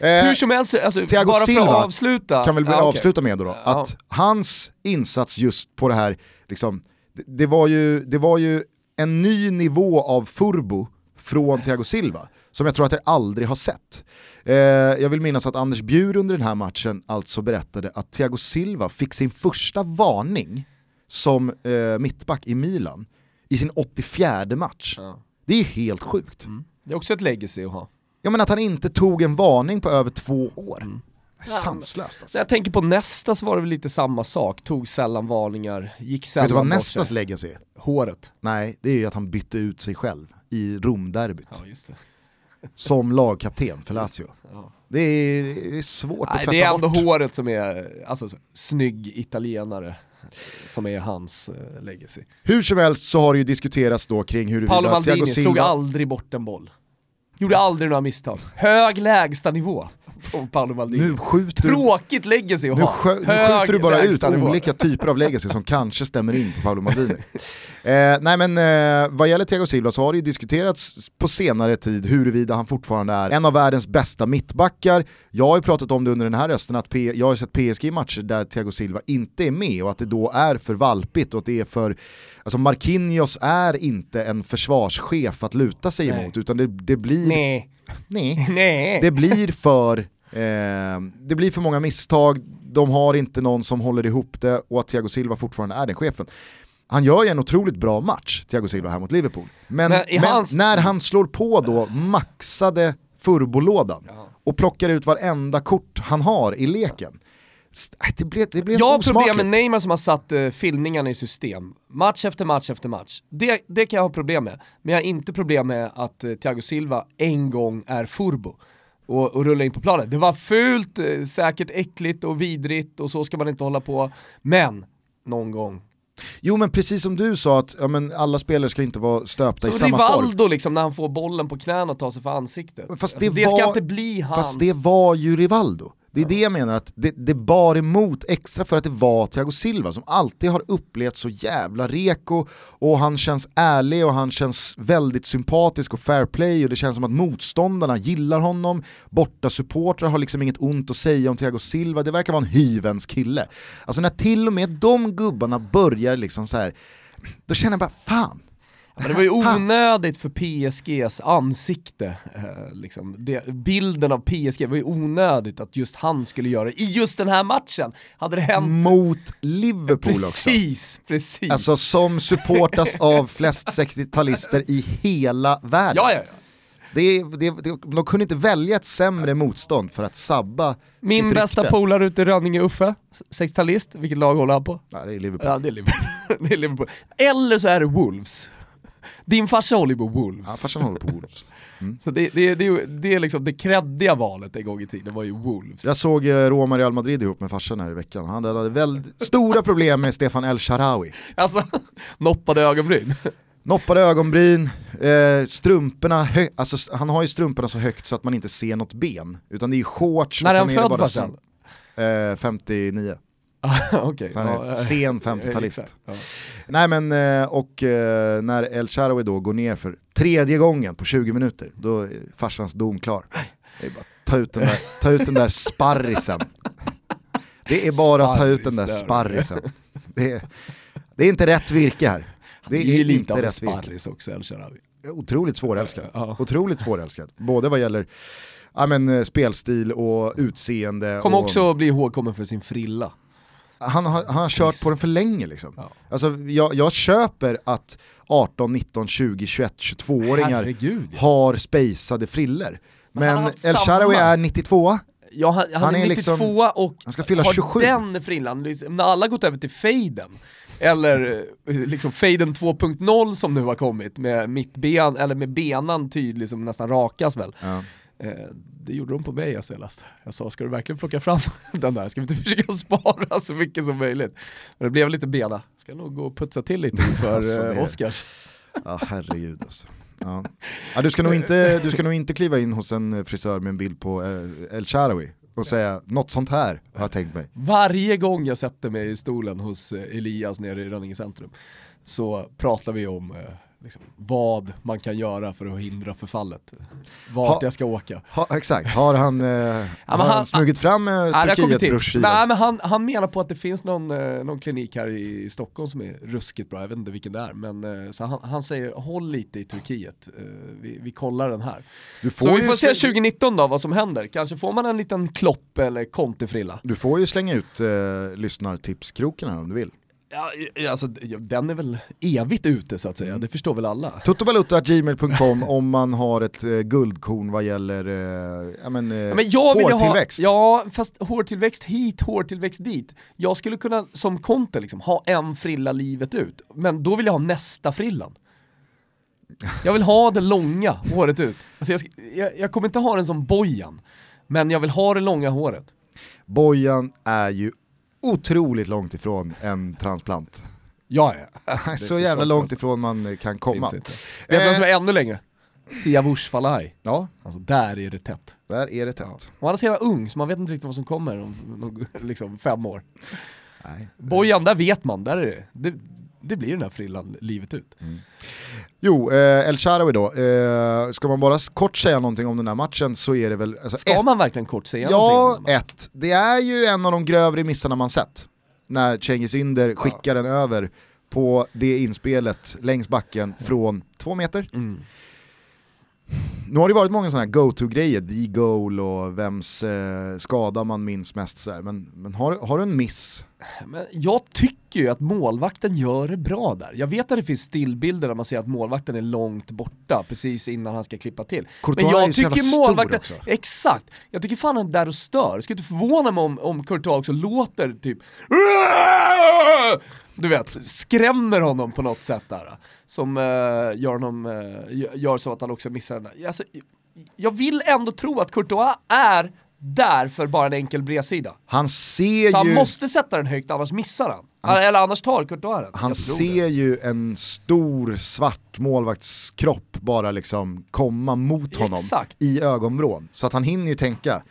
Eh, Hur som helst, alltså, Thiago bara för Silva att avsluta. kan väl Ja, okej. avsluta med då, då Ja. att hans insats just på det här, liksom, det, det, var ju, det var ju en ny nivå av furbo från Thiago Silva, som jag tror att jag aldrig har sett. Eh, jag vill minnas att Anders Bjur under den här matchen alltså berättade att Thiago Silva fick sin första varning som eh, mittback i Milan i sin 84 match. Ja. Det är helt sjukt. Det är också ett legacy att ha. Ja men att han inte tog en varning på över två år. Mm. Sanslöst alltså. När jag tänker på nästa så var det väl lite samma sak, tog sällan varningar, gick sällan Vet du vad bort nästas sig. legacy är? Håret. Nej, det är ju att han bytte ut sig själv i Romderbyt Ja, just det. som lagkapten för Lazio. Ja. Det är, det är svårt att Nej, tvätta det är ändå bort. håret som är, alltså snygg italienare. som är hans uh, legacy. Hur som helst så har det ju diskuterats då kring huruvida Paolo Maldini Thiago Silva... slog aldrig bort en boll. Gjorde aldrig några misstag. Hög lägstanivå på Paolo Maldini. Nu skjuter Tråkigt legacy att nu, skö, nu skjuter du bara ut olika typer av legacy som kanske stämmer in på Paolo Maldini. eh, nej men eh, vad gäller Thiago Silva så har det ju diskuterats på senare tid huruvida han fortfarande är en av världens bästa mittbackar. Jag har ju pratat om det under den här rösten att P jag har sett PSG-matcher där Thiago Silva inte är med och att det då är för valpigt och att det är för Alltså Marquinhos är inte en försvarschef att luta sig Nej. emot utan det, det blir... Nej. Nej. Nej. Det blir för Eh, det blir för många misstag, de har inte någon som håller ihop det och att Thiago Silva fortfarande är den chefen. Han gör ju en otroligt bra match, Thiago Silva här mot Liverpool. Men, Men men hans- när han slår på då maxade furbolådan och plockar ut varenda kort han har i leken. Det blev, det blev Jag har problem med Neymar som har satt uh, filmningarna i system. Match efter match efter match. Det, det kan jag ha problem med. Men jag har inte problem med att uh, Thiago Silva en gång är furbo. Och, och rullar in på planen. Det var fult, eh, säkert äckligt och vidrigt och så ska man inte hålla på. Men, någon gång. Jo men precis som du sa att ja, men alla spelare ska inte vara stöpta i Så samma form. Rivaldo liksom när han får bollen på knäna och tar sig för ansiktet. Fast Alltså, det det, ska var- inte bli hans. Fast det var ju Rivaldo. Det är det jag menar, att det, det bar emot extra för att det var Thiago Silva som alltid har upplevt så jävla reko och han känns ärlig och han känns väldigt sympatisk och fair play och det känns som att motståndarna gillar honom, borta supportrar har liksom inget ont att säga om Thiago Silva, det verkar vara en hyvens kille. Alltså när till och med de gubbarna börjar liksom så här, då känner jag bara fan, men det var ju onödigt för PSGs ansikte, eh, liksom. det, bilden av PSG var ju onödigt att just han skulle göra det i just den här matchen. Hade det hänt mot Liverpool också. precis, precis. Alltså som supportas av flest 60-talister i hela världen. ja, ja, ja. Det, det, de kunde inte välja ett sämre motstånd för att sabba Min sitt bästa polare ute i Rönninge, Uffe, 60-talist, vilket lag håller han på? Ja, det är Liverpool. Ja, det är Liverpool. det är Liverpool. Eller så är det Wolves. Din farsa håller ju på Ja, Wolves. farsan håller på Wolves. så det, det, det, det är liksom det kreddiga valet en gång i tiden var ju Wolves. Jag såg eh, Roma Real Madrid ihop med farsan här i veckan. Han hade väldigt stora problem med Stefan El Sharawi. Alltså, noppade ögonbryn. Noppade ögonbryn, eh, strumporna, alltså, han har ju strumporna så högt så att man inte ser något ben. Utan det är ju shorts När är han det född bara farsan? Eh, 59. Okej. Så han är ja, sen 50-talist. exakt, ja. Nej men, eh, och eh, när El Shaarawy då går ner för tredje gången på 20 minuter, då är farsans dom klar. Det är bara ta ut den där, ta ut den där sparrisen. Det är bara att ta ut den där Sparris där. sparrisen. Det är, det är inte rätt virke här. Det är lite inte av en virke. sparris också, El Sharawi. Otroligt svårälskad. Ja. Otroligt svårälskad. Både vad gäller ja, men, eh, spelstil och utseende. Kommer och, också bli ihågkommen för sin frilla. Han, har, han har kört på den för länge liksom. Ja. Alltså, jag, jag köper att 18, 19, 20, 21, 22-åringar Herregud. ja. har spejsade friller. Men Men El. Sharawi är 92 Ja, han, han, Han är är 92 liksom- och han ska fylla har 27. den frillan, liksom, när alla gått över till faden, eller eh, liksom faden 2.0 som nu har kommit med mittben, eller med benan tydlig som nästan rakas väl. ja. Eh, det gjorde de på mig jag senast. Jag sa, ska du verkligen plocka fram den där? Ska vi inte försöka spara så mycket som möjligt? Men det blev lite bena. Ska nog gå och putsa till lite inför Alltså, eh, Oscars. ja, herregud alltså. Ja. Ja, du, ska nog inte, du ska nog inte kliva in hos en frisör med en bild på eh, El Sharawi och säga något sånt här har jag tänkt mig. Varje gång jag sätter mig i stolen hos Elias nere i Rönninge centrum så pratar vi om liksom, vad man kan göra för att hindra förfallet. Vart Ha- jag ska åka. Ha, exakt, har han, eh, har men han, han- smugit fram eh, Ja, har. Turkiet-broschyren? Nej men han, han menar på att det finns någon, eh, någon klinik här i Stockholm som är ruskigt bra, jag vet inte vilken det är. Men eh, så han, han säger håll lite i Turkiet, eh, vi, vi kollar den här. Du Så vi får se slä- 2019 då vad som händer, kanske får man en liten klopp eller kontefrilla. Du får ju slänga ut eh, lyssnartipskroken här om du vill. Ja, alltså den är väl evigt ute så att säga, det förstår väl alla. Totovaluta.gmail.com om man har ett eh, guldkorn vad gäller eh, ja, men, eh, Ja, men jag vill ju ha, hårtillväxt. ja fast hårtillväxt hit, hårtillväxt dit. Jag skulle kunna som Conte liksom ha en frilla livet ut, men då vill jag ha nästa frillan. Jag vill ha det långa håret ut. Alltså jag, jag, jag kommer inte ha den som Bojan, men jag vill ha det långa håret. Bojan är ju otroligt långt ifrån en transplant. Ja, ja. Alltså, så, jävla långt ifrån man kan komma. Vet du vad som är ännu längre? Siavush Falai. Ja. Alltså där är det tätt. Där är det tätt. Ja. Och han är så jävla ung så man vet inte riktigt vad som kommer om liksom fem år. Nej. Bojan, där vet man, där är det. det det blir den här frillan livet ut. Mm. Jo, eh, El Sharawi då, eh, ska man bara kort säga någonting om den här matchen så är det väl... Alltså, ska ett, man verkligen kort säga ja, någonting? Ja, ett. Det är ju en av de grövre missarna man sett. När Cengiz Ynder skickar ja. den över på det inspelet längs backen från två meter. Mm. Nu har det varit många sådana här go-to-grejer, the goal och vems eh, skada man minns mest så men, men har, har du en miss? Men jag tycker ju att målvakten gör det bra där. Jag vet att det finns stillbilder där man ser att målvakten är långt borta precis innan han ska klippa till. Courtois men jag tycker målvakten, också. exakt, jag tycker fan han är där och stör. Jag skulle inte förvåna mig om, om Courtois också låter typ du vet, skrämmer honom på något sätt där. Som uh, gör, honom, uh, gör så att han också missar den där. Alltså, jag vill ändå tro att Courtois är där för bara en enkel bredsida. Han ser så han måste sätta den högt, annars missar han. Han Eller annars tar Courtois den. Han ser det. ju en stor svart målvaktskropp bara liksom komma mot honom Exakt. i ögonvrån. Så att han hinner ju tänka,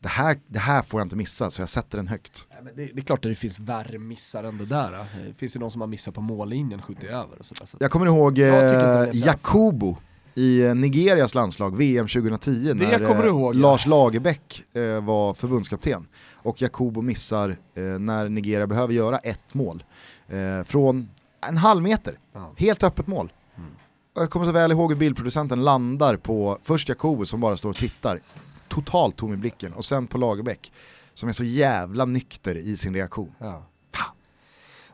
det här, det här får jag inte missa så jag sätter den högt. Ja, det, det, är klart att det finns värre missar än det där. Det finns ju någon som har missat på mållinjen, skjutit över och sådär. Så jag kommer ihåg eh, Jakobo i eh, Nigerias landslag, VM 2010, det när eh, ihåg, Lars Lagerbäck eh, var förbundskapten. Och Jakobo missar när Nigeria behöver göra ett mål. Från en halv meter, helt öppet mål. Mm. Jag kommer så väl ihåg hur bildproducenten landar på först Jakobo som bara står och tittar totalt tom i blicken och sen på Lagerbäck som är så jävla nykter i sin reaktion. Ja.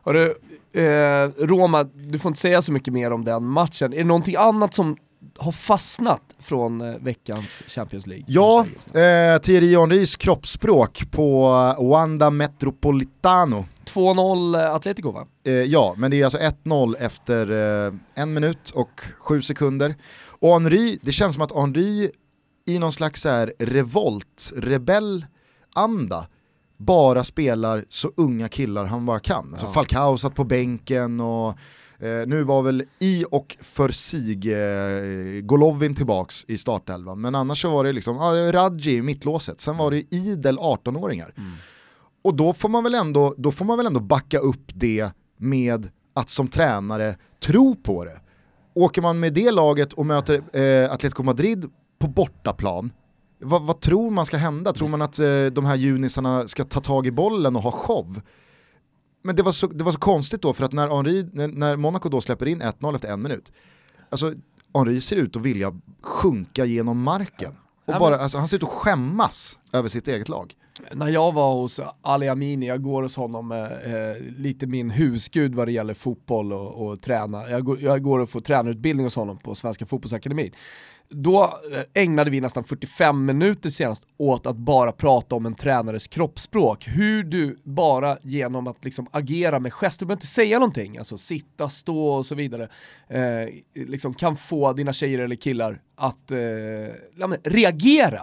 Hörru, eh, Roma, du får inte säga så mycket mer om den matchen. Är det någonting annat som har fastnat från eh, veckans Champions League? Ja, eh, Thierry Henrys kroppsspråk på Wanda Metropolitano. 2-0 eh, Atletico va? Eh, ja, men det är alltså 1-0 efter eh, en minut och sju sekunder. Och Henry, det känns som att Henry i någon slags så här revolt, rebell-anda bara spelar så unga killar han bara kan. Alltså Falcao satt på bänken och eh, nu var väl i och för sig eh, Golovin tillbaks i startelvan. Men annars så var det liksom ah, Radji i mittlåset, sen var det idel 18-åringar. Mm. Och då får, man väl ändå, då får man väl ändå backa upp det med att som tränare tro på det. Åker man med det laget och möter eh, Atletico Madrid på bortaplan, vad, vad, tror man ska hända? Tror man att eh, de här junisarna ska ta tag i bollen och ha show? Men det var så, det var så konstigt då, för att när, Henri, när, när Monaco då släpper in 1-0 efter en minut, alltså Henri ser ut att vilja sjunka genom marken. Och bara, alltså, han ser ut att skämmas över sitt eget lag. När jag var hos Ali Amini, jag går hos honom, eh, lite min husgud vad det gäller fotboll och, och träna. Jag går, jag går och får tränarutbildning hos honom på Svenska Fotbollsakademin då eh, ägnade vi nästan 45 minuter senast åt att bara prata om en tränares kroppsspråk. Hur du bara genom att liksom agera med gester, du behöver inte säga någonting, alltså sitta, stå och så vidare, eh, liksom kan få dina tjejer eller killar att eh, reagera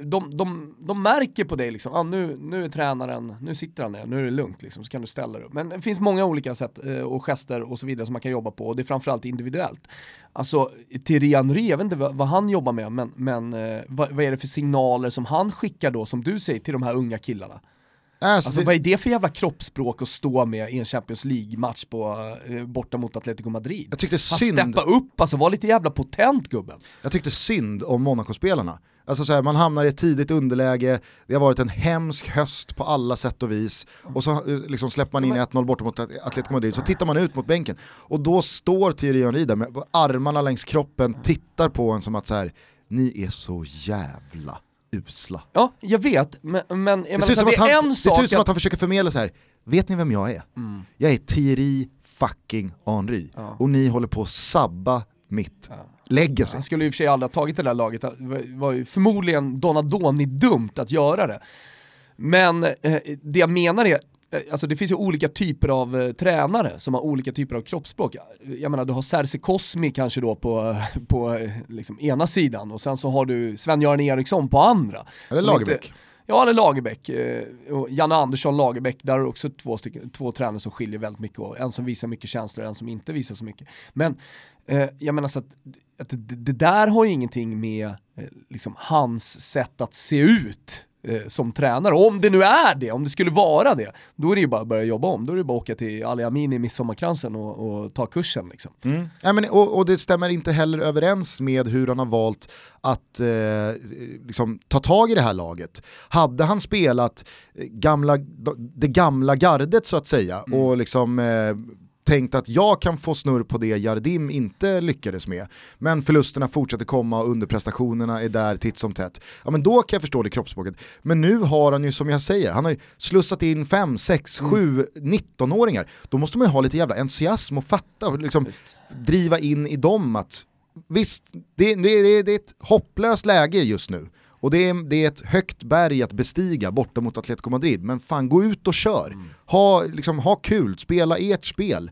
de, de, de märker på dig liksom, ah, nu, nu är tränaren, nu sitter han ner, nu är det lugnt liksom, så kan du ställa dig upp. Men det finns många olika sätt eh, och gester och så vidare som man kan jobba på och det är framförallt individuellt. Alltså Thierry Henry, jag vet inte vad, vad han jobbar med, men, men eh, vad, vad, är det för signaler som han skickar då, som du säger, till de här unga killarna? Alltså, alltså det... vad är det för jävla kroppsspråk att stå med i en Champions League-match på, eh, borta mot Atletico Madrid? Jag tyckte synd... Han steppa upp, alltså var lite jävla potent gubben. Jag tyckte synd om Monaco-spelarna. Alltså så här, man hamnar i ett tidigt underläge, det har varit en hemsk höst på alla sätt och vis och så eh, liksom släpper man in 1-0 borta mot Atletico Madrid, så tittar man ut mot bänken och då står Thierry Henry där med armarna längs kroppen, tittar på en som att så här, ni är så jävla usla. Ja, jag vet, men, men det, ser ut som, att han, det ser ut som att han försöker förmedla så här. vet ni vem jag är? Mm. Jag är Thierry fucking Henry ja. och ni håller på att sabba mitt ja legacy. Han skulle i och för sig aldrig ha tagit det där laget, det var ju förmodligen Donadoni-dumt att göra det. Men eh, det jag menar är, eh, Alltså det finns ju olika typer av eh, tränare som har olika typer av kroppsspråk. Jag menar du har Serse Cosmi kanske då på, på eh, liksom ena sidan och sen så har du Sven-Göran Eriksson på andra. Eller Lagerbäck. Ja, eller Lagerbäck. Eh, och Janne Andersson, Lagerbäck, där har också två, stycken, två tränare som skiljer väldigt mycket. Och en som visar mycket känslor en som inte visar så mycket. Men eh, jag menar så att, att det, det, där har ju ingenting med eh, liksom, hans sätt att se ut eh, som tränare. Om det nu är det, om det skulle vara det, då är det ju bara att börja jobba om. Då är det bara att åka till Ali Amin i midsommarkransen och, och ta kursen. Liksom. Mm. Ja, men, och, och, det stämmer inte heller överens med hur han har valt att eh, liksom, ta tag i det här laget. Hade han spelat gamla, det gamla gardet så att säga mm. och liksom eh, tänkt att jag kan få snurr på det Jardim inte lyckades med. Men förlusterna fortsätter komma och underprestationerna är där titt som tätt. Ja men då kan jag förstå det kroppsspråket. Men nu har han ju som jag säger, han har ju slussat in 5, 6, 7, 19-åringar. Då måste man ju ha lite jävla entusiasm och fatta och liksom driva in i dem att visst, det, det, det är ett hopplöst läge just nu. Och det är, det är ett högt berg att bestiga borta mot Atletico Madrid, men fan gå ut och kör. Mm. Ha, liksom, ha kul, spela ert spel.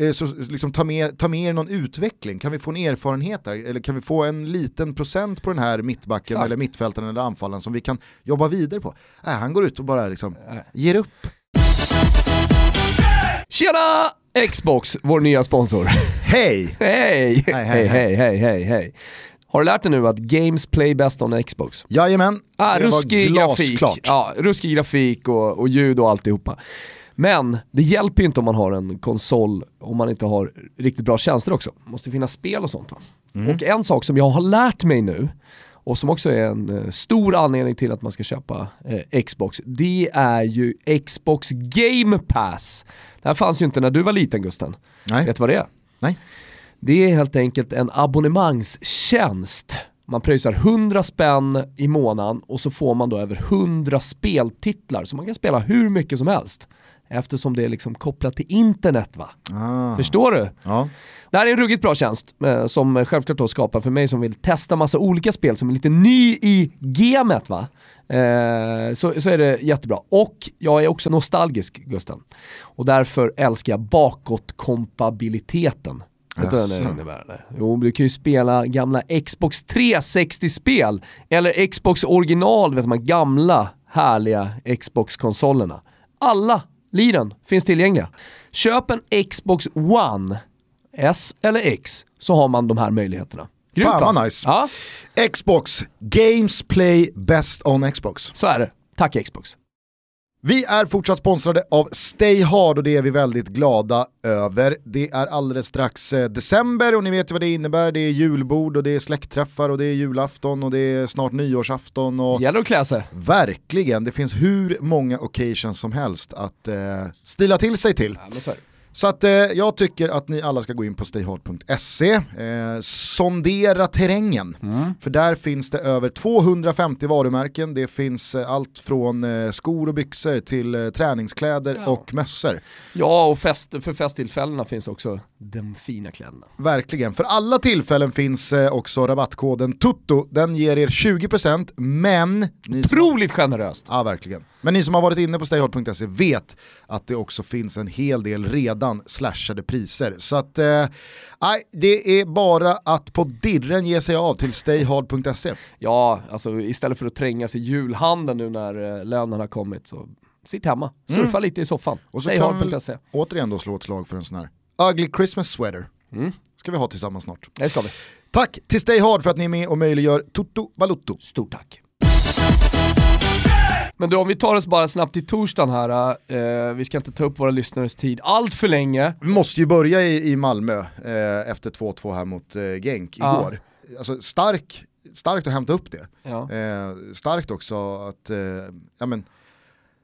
Eh, så, liksom, ta, med, ta med er någon utveckling, kan vi få en erfarenhet där? Eller kan vi få en liten procent på den här mittbacken Exakt. eller mittfältaren eller anfallen som vi kan jobba vidare på? Äh, han går ut och bara liksom, äh. ger upp. Tjena! Xbox, vår nya sponsor. Hej! Hej! Hej, hej, hej, hej, hej, hej. Har du lärt dig nu att games play best on Xbox? Jajamän, ah, det ruskig var grafik, ja, ruskig grafik och, och ljud och alltihopa. Men det hjälper ju inte om man har en konsol om man inte har riktigt bra tjänster också. Det måste finnas spel och sånt. Mm. Och en sak som jag har lärt mig nu, och som också är en uh, stor anledning till att man ska köpa uh, Xbox, det är ju Xbox Game Pass. Det här fanns ju inte när du var liten Gusten. Nej. Vet du vad det är? Nej. Det är helt enkelt en abonnemangstjänst. Man pröjsar 100 spänn i månaden och så får man då över 100 speltitlar så man kan spela hur mycket som helst. Eftersom det är liksom kopplat till internet va? Ah. Förstår du? Ja. Det här är en ruggigt bra tjänst eh, som självklart då skapar för mig som vill testa massa olika spel som är lite ny i gamet va. Eh, så, så är det jättebra. Och jag är också nostalgisk Gusten. Och därför älskar jag bakåtkompabiliteten. Vet du vad det innebär eller? Jo, du kan ju spela gamla Xbox 360-spel, eller Xbox original, vet man, gamla härliga Xbox-konsolerna. Alla liren finns tillgängliga. Köp en Xbox One, S eller X, så har man de här möjligheterna. Grymt Fan vad nice. Ja. Xbox, Games Play Best on Xbox. Så är det. Tack Xbox. Vi är fortsatt sponsrade av Stay Hard och det är vi väldigt glada över. Det är alldeles strax eh, december och ni vet ju vad det innebär. Det är julbord och det är släktträffar och det är julafton och det är snart nyårsafton. Och Gäller att klä sig. Verkligen, det finns hur många occasions som helst att eh, stila till sig till. Ja, så att eh, jag tycker att ni alla ska gå in på stayhard.se, eh, sondera terrängen. Mm. För där finns det över 250 varumärken, det finns eh, allt från eh, skor och byxor till eh, träningskläder ja. och mössor. Ja, och fest, för festtillfällena finns också de fina kläderna. Verkligen, för alla tillfällen finns eh, också rabattkoden TUTTO, den ger er 20% men... Otroligt som... generöst! Ja, verkligen. Men ni som har varit inne på stayhard.se vet att det också finns en hel del redan slashade priser. Så att, eh, det är bara att på dirren ge sig av till stayhard.se. Ja, alltså istället för att trängas i julhandeln nu när eh, lönen har kommit så sitt hemma, surfa mm. lite i soffan. Och så Stayhard.se. återigen då slå ett slag för en sån här ugly Christmas sweater. Mm. Ska vi ha tillsammans snart. Det ska vi. Tack till Stay Hard för att ni är med och möjliggör Toto Balutto. Stort tack. Men du, om vi tar oss bara snabbt till torsdagen här, eh, vi ska inte ta upp våra lyssnares tid allt för länge. Vi måste ju börja i, i Malmö eh, efter 2-2 här mot eh, Genk igår. Ja. Alltså stark, starkt att hämta upp det. Ja. Eh, starkt också att, eh, ja, men,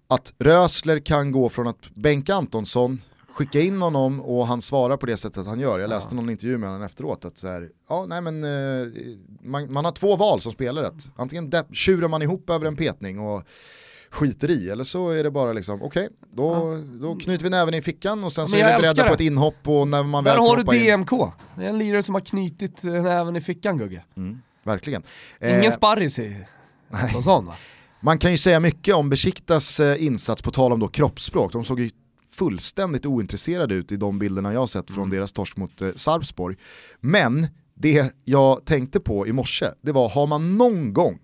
att Rösler kan gå från att bänka Antonsson, skicka in honom och han svarar på det sättet han gör. Jag läste ja. någon intervju med honom efteråt att så här, ja, nej, men, eh, man, man, har två val som spelare. Antingen tjurar man ihop över en petning och skiter i eller så är det bara liksom okej, okay, då, ja. då knyter vi näven i fickan och sen så är vi beredda på ett inhopp och när man väl Där har du DMK, in. det är en lirare som har knutit näven i fickan Gugge. Mm, verkligen. Ingen eh, sparris i någon sån va? Man kan ju säga mycket om Besiktas eh, insats på tal om då kroppsspråk, de såg ju fullständigt ointresserade ut i de bilderna jag sett från mm. deras torsk mot eh, Sarpsborg. Men det jag tänkte på i morse, det var har man någon gång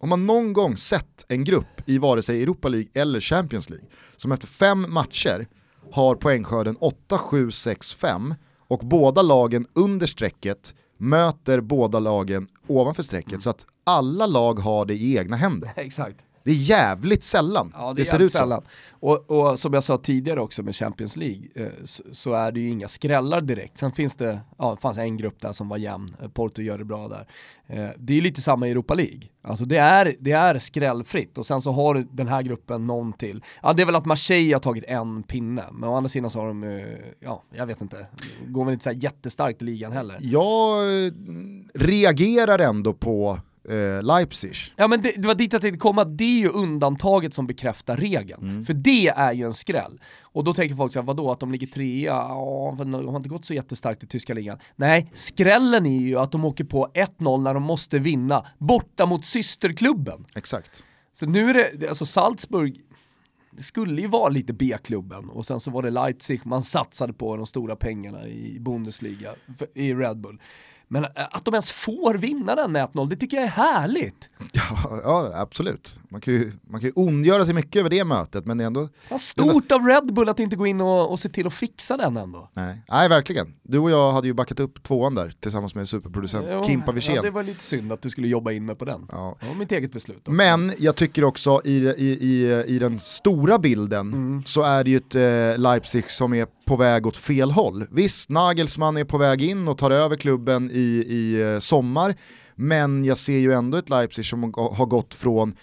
Om man någon gång sett en grupp i vare sig Europa League eller Champions League som efter fem matcher har poängskörden 8, 7, 6, 5 och båda lagen under strecket möter båda lagen ovanför strecket mm. så att alla lag har det i egna händer. Exakt. Det är jävligt sällan ja, det, det ser ut sällan. så. Och, och, som jag sa tidigare också med Champions League eh, så, så, är det ju inga skrällar direkt. Sen finns det, ja det fanns en grupp där som var jämn, eh, Porto gör det bra där. Eh, det är ju lite samma i Europa League. Alltså det är, det är skrällfritt och sen så har den här gruppen någon till. Ja det är väl att Marseille har tagit en pinne, men å andra sidan så har de, eh, ja jag vet inte, går väl inte så jättestarkt i ligan heller. Jag reagerar ändå på eh, Leipzig. Ja men det, det var dit jag tänkte komma, det är ju undantaget som bekräftar regeln. Mm. För det är ju en skräll. Och då tänker folk såhär, vadå att de ligger trea, ja, de har inte gått så jättestarkt i tyska ligan. Nej, skrällen är ju att de åker på 1-0 när de måste vinna, borta mot systerklubben. Exakt. Så nu är det, alltså Salzburg, det skulle ju vara lite B-klubben och sen så var det Leipzig man satsade på de stora pengarna i Bundesliga, i Red Bull. Men äh, att de ens får vinna den med 1-0, det tycker jag är härligt. Ja, ja, absolut. Man kan, ju, man kan ju ondgöra sig mycket över det mötet, men det är ändå... Vad stort av Red Bull att inte gå in och, och se till att fixa den ändå. Nej. Nej, verkligen. Du och jag hade ju backat upp tvåan där tillsammans med superproducent jo, Kimpa Wirsén. Ja, det var lite synd att du skulle jobba in mig på den. Ja. Det var mitt eget beslut. Då. Men jag tycker också i, i, i, i den stora bilden mm. så är det ju ett eh, Leipzig som är på väg åt fel håll. Visst, Nagelsmann är på väg in och tar över klubben i, i eh, sommar, men jag ser ju ändå ett Leipzig som har gått från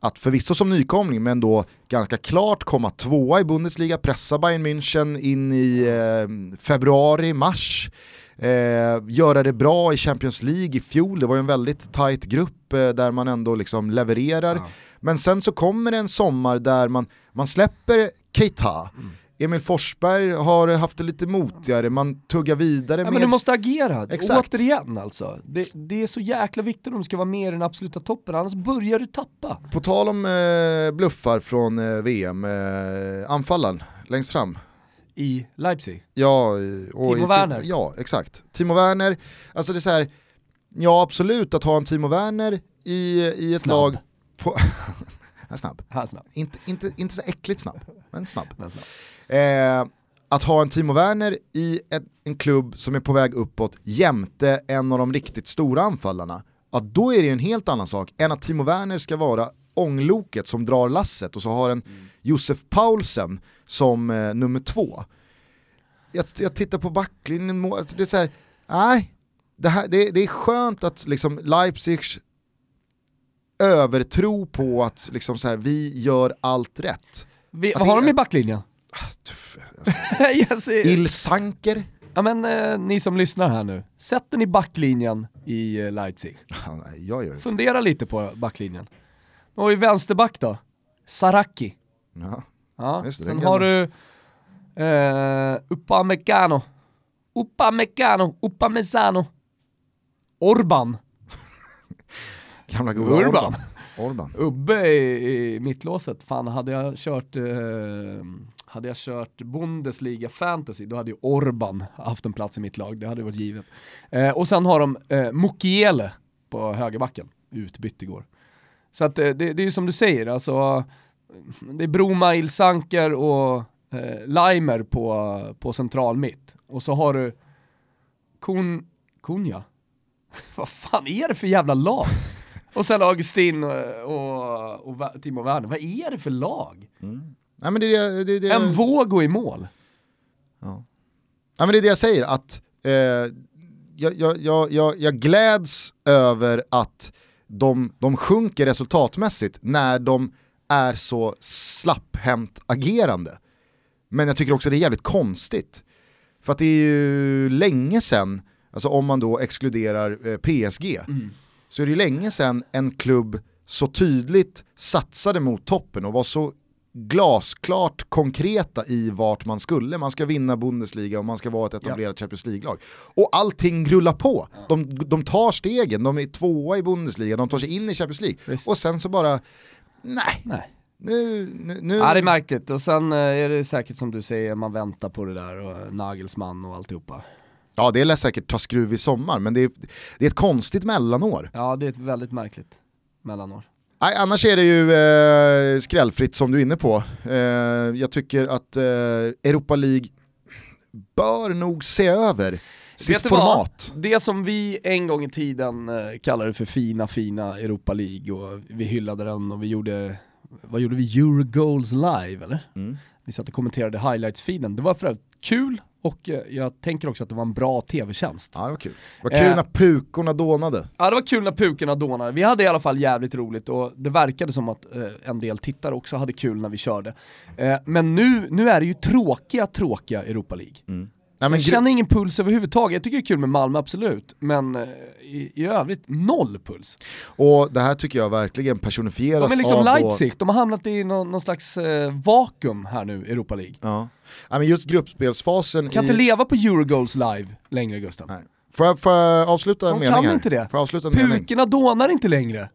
att förvisso som nykomling, men då ganska klart komma tvåa i Bundesliga, pressa Bayern München in i eh, februari, mars, eh, göra det bra i Champions League i fjol, det var ju en väldigt tight grupp eh, där man ändå liksom levererar. Ja. Men sen så kommer det en sommar där man, man släpper Keita, mm Emil Forsberg har haft det lite motigare, man tuggar vidare ja, med... Men du måste agera, Exakt. återigen alltså. Det, det, är så jäkla viktigt om du ska vara med i den absoluta toppen, annars börjar du tappa. På tal om eh, bluffar från eh, VM, eh, anfallaren längst fram. I Leipzig? Ja, och Timo Werner? Ja, exakt. Timo Werner, alltså det är så här, ja absolut att ha en Timo Werner i, i ett Snabb. lag på Han är snabb. Han är snabb. Inte, inte, inte så äckligt snabb, men snabb. Men snabb. Eh, att ha en Timo Werner i ett, en klubb som är på väg uppåt jämte en av de riktigt stora anfallarna, ja, då är det en helt annan sak än att Timo Werner ska vara ångloket som drar lasset och så har en mm. Josef Paulsen som eh, nummer två. Jag, jag, tittar på backlinjen, det är så här, nej, det, här, det, det, är skönt att liksom Leipzig övertro på att liksom så här, vi gör allt rätt. Vi, vad har de i backlinjen? Yes, Ilsanker. Ja men eh, ni som lyssnar här nu, sätter ni backlinjen i eh, Leipzig? Nej, jag gör inte. Fundera lite på backlinjen. Och i vänsterback då? Saraki. Ja, ja. Just det, Sen har du eh, Upamecano. Upamecano, Upamezano. Orban. Gamla goda Urban. Orban. Orban. Ubbe i, i mittlåset, fan hade jag kört eh, hade jag kört Bundesliga fantasy, då hade ju Orban haft en plats i mitt lag, det hade varit givet. Eh, och sen har de eh, Mukiele på högerbacken, utbytt igår. Så att eh, det, det är ju som du säger, alltså det är Broma, Ilsanker och eh, Leimer på, på central mitt. Och så har du Kun, Kunja. Vad fan är det för jävla lag? Och sen Augustin och, och, och Timo Werner, vad är det för lag? Mm. Nej, men det, det, det, en våg i mål. Ja. ja. men det är det jag säger, att eh, jag, jag, jag, jag, gläds över att de, de sjunker resultatmässigt när de är så slapphänt agerande. Men jag tycker också det är jävligt konstigt. För att det är ju länge sedan, alltså om man då exkluderar eh, PSG, mm så är det ju länge sedan en klubb så tydligt satsade mot toppen och var så glasklart konkreta i vart man skulle. Man ska vinna Bundesliga och man ska vara ett etablerat ja. Champions League-lag. Och allting rullar på. De, de tar stegen, de är tvåa i Bundesliga, de tar sig in i Champions League. Visst. Och sen så bara, nej. nej. Nu, nu, nu... Ja det är märkligt och sen eh, är det säkert som du säger, man väntar på det där och Nagelsmann och alltihopa. Ja det lär säkert ta skruv i sommar, men det är, det är ett konstigt mellanår. Ja det är ett väldigt märkligt mellanår. Nej, annars är det ju eh, skrällfritt som du är inne på. Eh, jag tycker att eh, Europa League bör nog se över sitt Vet format. vad? Det som vi en gång i tiden eh, kallade för fina, fina Europa League och vi hyllade den och vi gjorde, vad gjorde vi? Eurogoals live eller? Mm. Vi satt och kommenterade highlights-feeden. Det var för kul och eh, jag tänker också att det var en bra tv-tjänst. Ja, det var kul. Vad kul Eh. när pukorna dånade. Ja det var kul när pukorna dånade. Vi hade i alla fall jävligt roligt och det verkade som att eh, en del tittare också hade kul när vi körde. Eh, men nu, nu är det ju tråkiga, tråkiga Europa League. Nej, men jag känner ingen puls överhuvudtaget. Jag tycker det är kul med Malmö, absolut. Men eh, i, i övrigt, noll puls. och det här tycker jag verkligen personifieras De är liksom av då- Leipzig, de har hamnat i någon, någon slags eh, vakuum här nu, Europa League. Ja. Nej, men just gruppspelsfasen Kan i... inte leva på Eurogoals live längre Gustav. Nej. Får jag, får jag avsluta en De mening kan här? inte det. Får jag avsluta en mening? Pukorna dånar inte längre.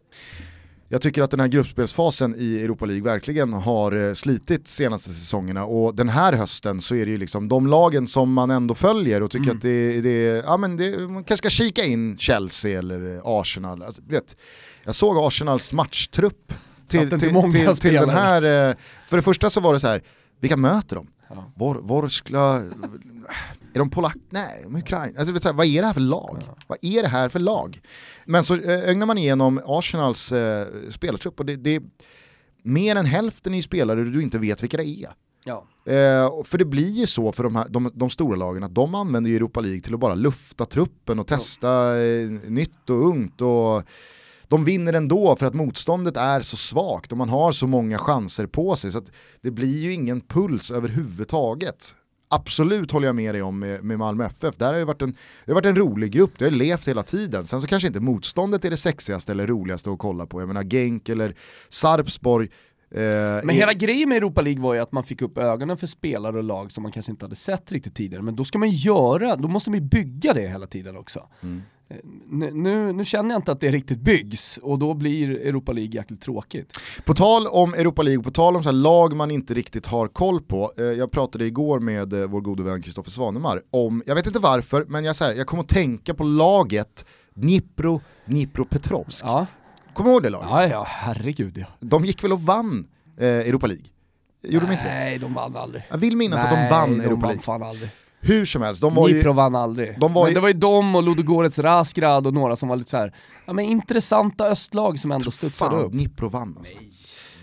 Jag tycker att den här gruppspelsfasen i Europa League verkligen har eh, slitit senaste säsongerna och den här hösten så är det ju liksom de lagen som man ändå följer och tycker Mm. att det, det, ja, men det, man kanske ska kika in Chelsea eller Arsenal. Alltså, vet, jag såg Arsenals matchtrupp till, till, till, till den här, eh, för det första så var det så här, vilka möter de? Ja. Vor, Vorskla, är de polack? Nej, de är Ukraina. Alltså, så här, vad är det här för lag? Vad är det här för lag? Men så eh, ögnar man igenom Arsenals eh, spelartrupp och det, det är mer än hälften i spelare du inte vet vilka det är. Ja. Eh, för det blir ju så för de, här, de, de stora lagen att de använder Europa League till att bara lufta truppen och testa eh, nytt och ungt. Och de vinner ändå för att motståndet är så svagt och man har så många chanser på sig så det blir ju ingen puls överhuvudtaget. Absolut håller jag med dig om med, med Malmö FF. Där har ju varit en, det har varit en rolig grupp, det har levt hela tiden. Sen så kanske inte motståndet är det sexigaste eller roligaste att kolla på. Jag menar Genk eller Sarpsborg. eh, Men hela grejen med Europa League var ju att man fick upp ögonen för spelare och lag som man kanske inte hade sett riktigt tidigare. Men då ska man göra, då måste man ju bygga det hela tiden också. Mm. Nu, nu, känner jag inte att det riktigt byggs och då blir Europa League jäkligt tråkigt. På tal om Europa League, på tal om så lag man inte riktigt har koll på. Eh, jag pratade igår med eh, vår gode vän Kristoffer Svanemar om, jag vet inte varför, men jag, så här, jag kom att tänka på laget Dnipro, Dnipropetrovsk. Ja, Kommer du ihåg det laget? ja, ja herregud ja. De gick väl och vann eh, Europa League? Gjorde de inte det? Nej, de vann aldrig. Jag vill minnas att de Nej, vann de Europa vann League. fan aldrig. Hur som helst, de var ju... Dnipro vann aldrig. de var Men ju- det var ju de och Ludogorets Razgrad och några som var lite så här, ja men intressanta östlag som ändå studsade upp. Dnipro vann alltså.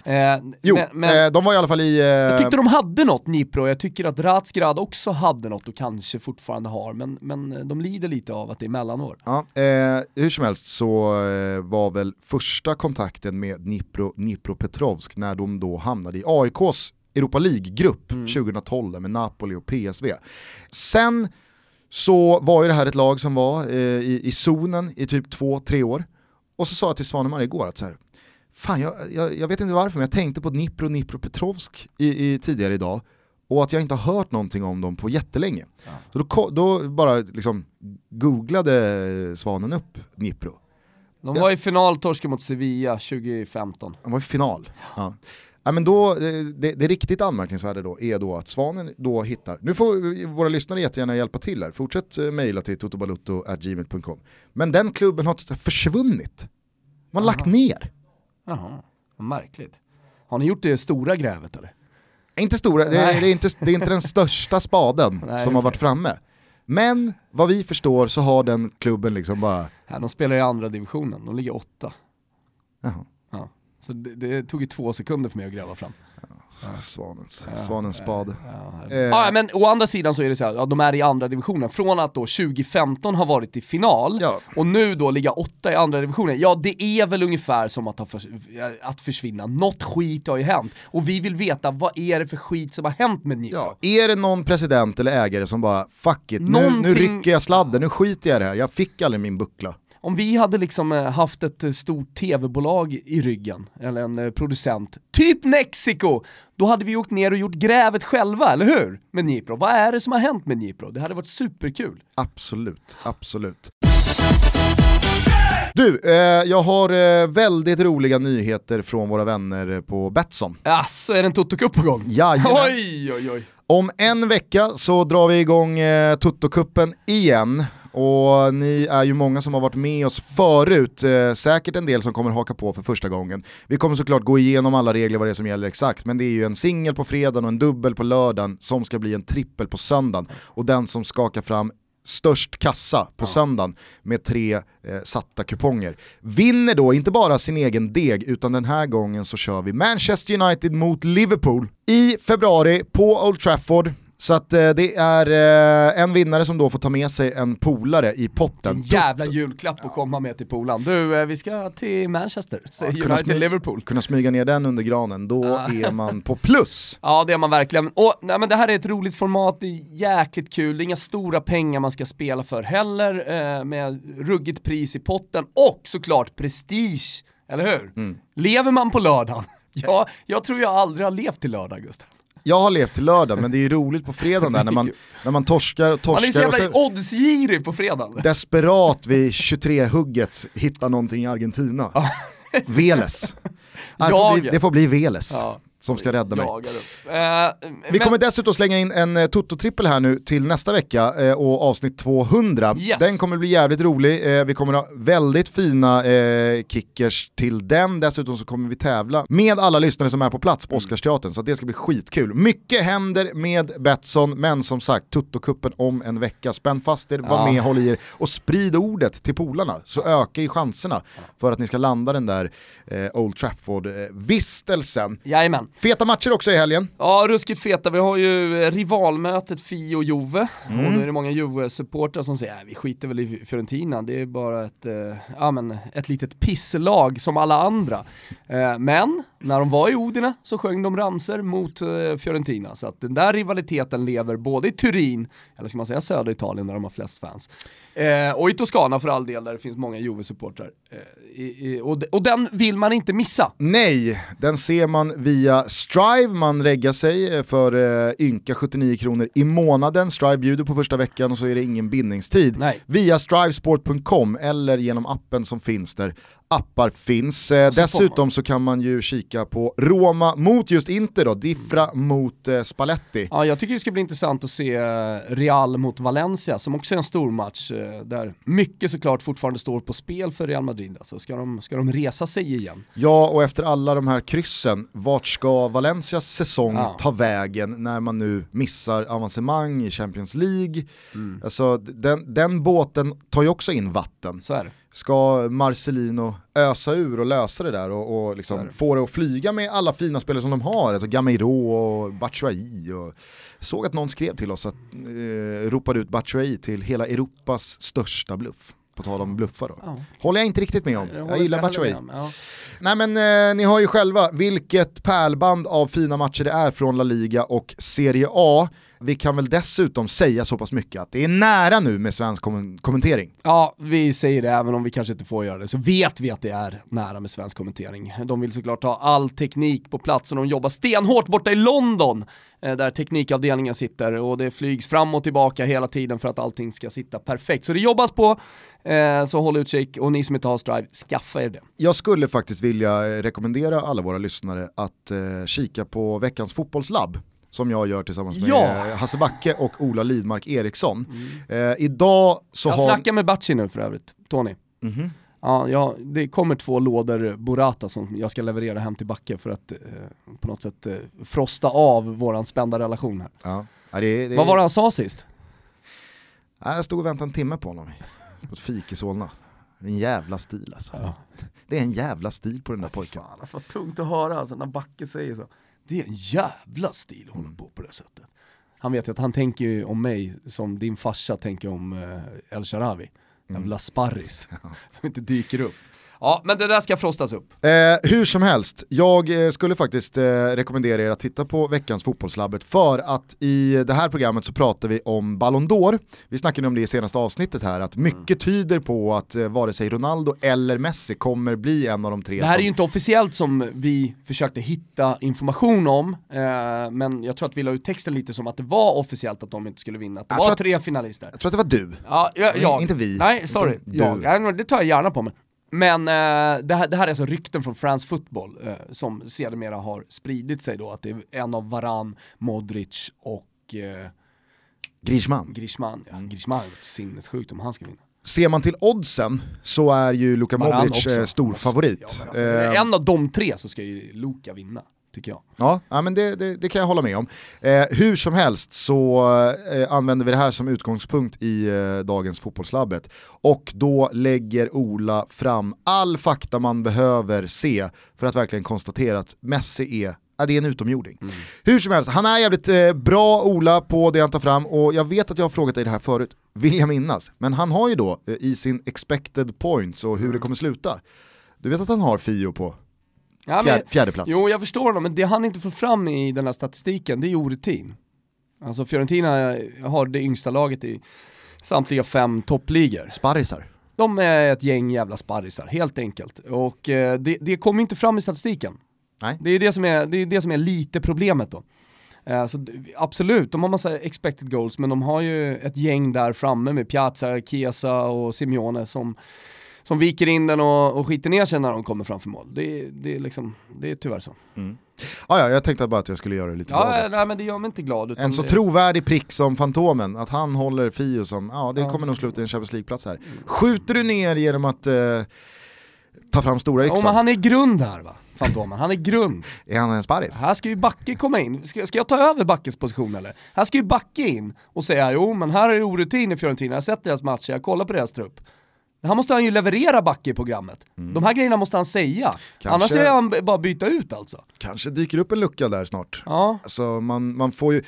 Eh, Jo, men, men eh, de var i alla fall i... Eh, jag tyckte de hade något Dnipro, jag tycker att Razgrad också hade något och kanske fortfarande har, men, men de lider lite av att det är mellanår. Ja, eh, hur som helst så eh, var väl första kontakten med Dnipro, Dnipropetrovsk när de då hamnade i AIKs Europa League-grupp 2012 med Napoli och PSV. Sen så var ju det här ett lag som var eh, i, i zonen i typ två, tre år. Och så sa jag till Svanemar igår att så här, fan jag, jag, jag vet inte varför men jag tänkte på Dnipro, Dnipropetrovsk i, i, tidigare idag och att jag inte har hört någonting om dem på jättelänge. Så då, då bara liksom googlade Svanen upp Dnipro. De Ja. var i final, torskade mot Sevilla 2015. Han var i final. Ja. Ja, men då, eh, det, det riktigt anmärkningsvärda då är då att Svanen då hittar, nu får våra lyssnare jättegärna hjälpa till här, fortsätt eh, mejla till totobalutto.gmail.com. Men den klubben har försvunnit. Man har lagt ner. Jaha, märkligt. Har ni gjort det stora grävet eller? Inte stora, det, Nej. det, är inte, det är inte den största spaden Nej, som har varit framme. Men vad vi förstår så har den klubben liksom bara, Ja, de spelar i andra divisionen, de ligger åtta. jaha, Ja. Så det, det tog ju två sekunder för mig att gräva fram. svanens, svanens spade. Ja, Eh. ja, men å andra sidan så är det så här, ja, de är i andra divisionen. Från att då 2015 har varit i final och nu då ligga åtta i andra divisionen. Ja, det är väl ungefär som att, för, att försvinna. Något skit har ju hänt. Och vi vill veta, vad är det för skit som har hänt med Dnipro? Ja, är det någon president eller ägare som bara fuck it, nu, nu Någonting- rycker jag sladden, nu skiter jag i det här, jag fick aldrig min buckla. Om vi hade liksom eh, haft ett eh, stort tv-bolag i ryggen, eller en eh, producent, typ Mexiko, då hade vi åkt ner och gjort grävet själva, eller hur? Med Dnipro. Vad är det som har hänt med Dnipro? Det hade varit superkul. Absolut, absolut. Du, eh, jag har eh, väldigt roliga nyheter från våra vänner på Betsson. Asså, är det en Toto-cup på gång? Jajamän. Oj, oj, oj. Om en vecka så drar vi igång eh, Toto-cupen igen och ni är ju många som har varit med oss förut, eh, säkert en del som kommer haka på för första gången. Vi kommer såklart gå igenom alla regler vad det är som gäller exakt, men det är ju en singel på fredagen och en dubbel på lördagen som ska bli en trippel på söndagen. Och den som skakar fram störst kassa på ja. söndagen med tre eh, satta kuponger. Vinner då inte bara sin egen deg utan den här gången så kör vi Manchester United mot Liverpool i februari på Old Trafford. Så att eh, det är eh, en vinnare som då får ta med sig en polare i potten. En jävla julklapp att komma med till polaren. Du, eh, vi ska till Manchester, ja, United Liverpool. Kunna smyga ner den under granen, då är man på plus. Ja det är man verkligen. Och nej, men det här är ett roligt format, det är jäkligt kul, det är inga stora pengar man ska spela för heller, eh, med ruggigt pris i potten och såklart prestige, eller hur? Mm. Lever man på lördagen? Ja, jag tror jag aldrig har levt till lördag Gustav. Jag har levt till lördag men det är ju roligt på fredagen där när man, när man torskar och torskar. Man är så jävla oddsgirig på fredagen. Desperat vid 23-hugget hittar någonting i Argentina. Veles. Det får bli, det får bli Veles. Ja som ska rädda mig. Uh, vi kommer dessutom slänga in en uh, Toto-trippel här nu till nästa vecka uh, och avsnitt 200. Yes. Den kommer bli jävligt rolig, uh, vi kommer ha väldigt fina kickers till den. Dessutom så kommer vi tävla med alla lyssnare som är på plats på mm. Oscarsteatern, så det ska bli skitkul. Mycket händer med Betsson, men som sagt, Toto-kuppen om en vecka. Spänn fast er, var med, håll i er och sprid ordet till polarna så ökar ju chanserna för att ni ska landa den där Old Trafford-vistelsen. Jajamän. Feta matcher också i helgen. Ja, ruskigt feta. Vi har ju rivalmötet Fi och Juve. Mm. Och då är det många Juve-supportrar som säger, äh, vi skiter väl i Fiorentina, det är bara ett, eh, ja, men, ett litet pisslag som alla andra. Eh, men när de var i Odina så sjöng de ramser mot eh, Fiorentina. Så att den där rivaliteten lever både i Turin, eller ska man säga södra Italien där de har flest fans, eh, och i Toscana för all del där det finns många Juve-supportrar. Eh, och, och den vill man inte missa. Nej, den ser man via Strive, man reggar sig eh, för eh, ynka 79 kronor i månaden. Strive bjuder på första veckan och så är det ingen bindningstid. Nej. Via strivesport.com eller genom appen som finns där appar finns. Eh, dessutom så kan man ju kika på Roma mot just Inter då, Diffra mm. mot eh, Spalletti. Ja, jag tycker det ska bli intressant att se eh, Real mot Valencia som också är en stor match eh, där mycket såklart fortfarande står på spel för Real Madrid. Alltså, ska, de, ska de resa sig igen? Ja, och efter alla de här kryssen, vart ska Valencias säsong ja. ta vägen när man nu missar avancemang i Champions League? Mm. Alltså, den, den båten tar ju också in vatten. Så är det ska Marcelino ösa ur och lösa det där och, och liksom få det att flyga med alla fina spelare som de har, alltså Gameiro och Batshuayi. Och såg att någon skrev till oss att eh, ropade ut Batshuayi till hela Europas största bluff. På tal om bluffar då. Ja. Håller jag inte riktigt med om. Jag, jag gillar Batshuayi. Ja. Nej men eh, ni har ju själva vilket pärlband av fina matcher det är från La Liga och Serie A. Vi kan väl dessutom säga så pass mycket att det är nära nu med svensk kom kommentering. Ja, vi säger det även om vi kanske inte får göra det, så vet vi att det är nära med svensk kommentering. De vill såklart ha all teknik på plats och de jobbar stenhårt borta i London eh, där teknikavdelningen sitter och det flygs fram och tillbaka hela tiden för att allting ska sitta perfekt. Så det jobbas på, eh, så håll utkik och ni som inte har Strive, skaffa er det. Jag skulle faktiskt vilja rekommendera alla våra lyssnare att eh, kika på veckans fotbollslabb som jag gör tillsammans med ja. Hasse Backe och Ola Lidmark Eriksson. Mm. Eh, idag så jag har... snackar med Batsi nu för övrigt, Tony. Mm -hmm. Ja, ja, det kommer två lådor Burrata som jag ska leverera hem till Backe för att eh, på något sätt eh, frosta av våran spända relation här. Ja. Ja, det, det, Vad var det han sa sist? Jag stod och väntade en timme på honom på ett fik i Solna. En jävla stil alltså. Ja. Det är en jävla stil på den där pojken. Fan, alltså vad tungt att höra alltså, när Backe säger så. Det är en jävla stil att hålla mm. på på det sättet. Han vet ju att han tänker ju om mig som din farsa tänker om eh, El Sharawi. Jävla mm. sparris som inte dyker upp. Ja, men det där ska frostas upp. Eh, hur som helst, jag eh, skulle faktiskt eh, rekommendera er att titta på veckans Fotbollslabbet för att i det här programmet så pratar vi om Ballon d'Or. Vi snackade om det i senaste avsnittet här, att mycket mm. tyder på att eh, vare sig Ronaldo eller Messi kommer bli en av de tre. Det här som... är ju inte officiellt som vi försökte hitta information om, eh, men jag tror att vi la ut texten lite som att det var officiellt att de inte skulle vinna, att det jag var tre finalister. Jag tror att det var du. Ja, jag, jag. Inte vi. Nej, sorry. Jag. Det tar jag gärna på mig. Men eh, det, här, det, här, är alltså rykten från France Football eh, som sedermera har spridit sig då, att det är en av Varan, Modric och eh, Griezmann. Griezmann, ja. Griezmann, sinnessjukt om han ska vinna. Ser man till oddsen så är ju Luka Modric eh, stor favorit. Ja, men Eh, alltså, en av de tre så ska ju Luka vinna, tycker jag. Ja, ja men det, det, det kan jag hålla med om. Eh, hur som helst så eh, använder vi det här som utgångspunkt i eh, dagens fotbollslabbet. Och då lägger Ola fram all fakta man behöver se för att verkligen konstatera att Messi är Ja, det är en utomjording. Hur som helst, han är jävligt eh, bra Ola på det han tar fram och jag vet att jag har frågat dig det här förut, vill jag minnas. Men han har ju då eh, i sin expected points och hur det kommer sluta. Du vet att han har Fio på Ja, fjär, fjärde plats. jo, jag förstår honom, men det han inte får fram i den här statistiken, det är orutin. Alltså Fiorentina har det yngsta laget i samtliga fem toppligor. Sparrisar. De är ett gäng jävla sparrisar, helt enkelt. Och eh, det, det kommer inte fram i statistiken. Nej. Det är det som är, det är, det som är lite problemet då. Eh, så absolut, de har massa expected goals, men de har ju ett gäng där framme med Piazza, Chiesa och Simeone som, som viker in den och, och skiter ner sig när de kommer framför mål. Det, är- det, är liksom, det är tyvärr så. Ah, ja, jag tänkte bara att jag skulle göra det lite Ja, galet. nej men det gör mig inte glad. Utan En så det, trovärdig prick som Fantomen, att han håller Fio som, ja det Ja. kommer nog sluta i en Champions League-plats här. Skjuter du ner genom att eh, ta fram stora Ja, yxan? men han är grund här va, Fantomen. Han är grund. Är han en sparris? Här ska ju Backe komma in. Ska, ska jag ta över Backes position eller? Här ska ju Backe in och säga jo men här är det orutin i Fiorentina, jag har sett deras matcher, jag kollar på deras trupp. Det här måste han ju leverera Backe i programmet. De här grejerna måste han säga. Mm. Kanske- Annars är han bara byta ut alltså. Kanske dyker upp en lucka där snart. Ja, Alltså man, man får ju,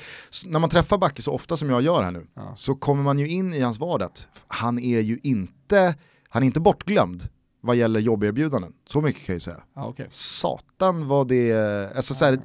när man träffar Backe så ofta som jag gör här nu, Ja. så kommer man ju in i hans vardag. Han är ju inte, han är inte bortglömd vad gäller jobberbjudanden. Så mycket kan jag ju säga. ja okej. Satan vad det, alltså så här,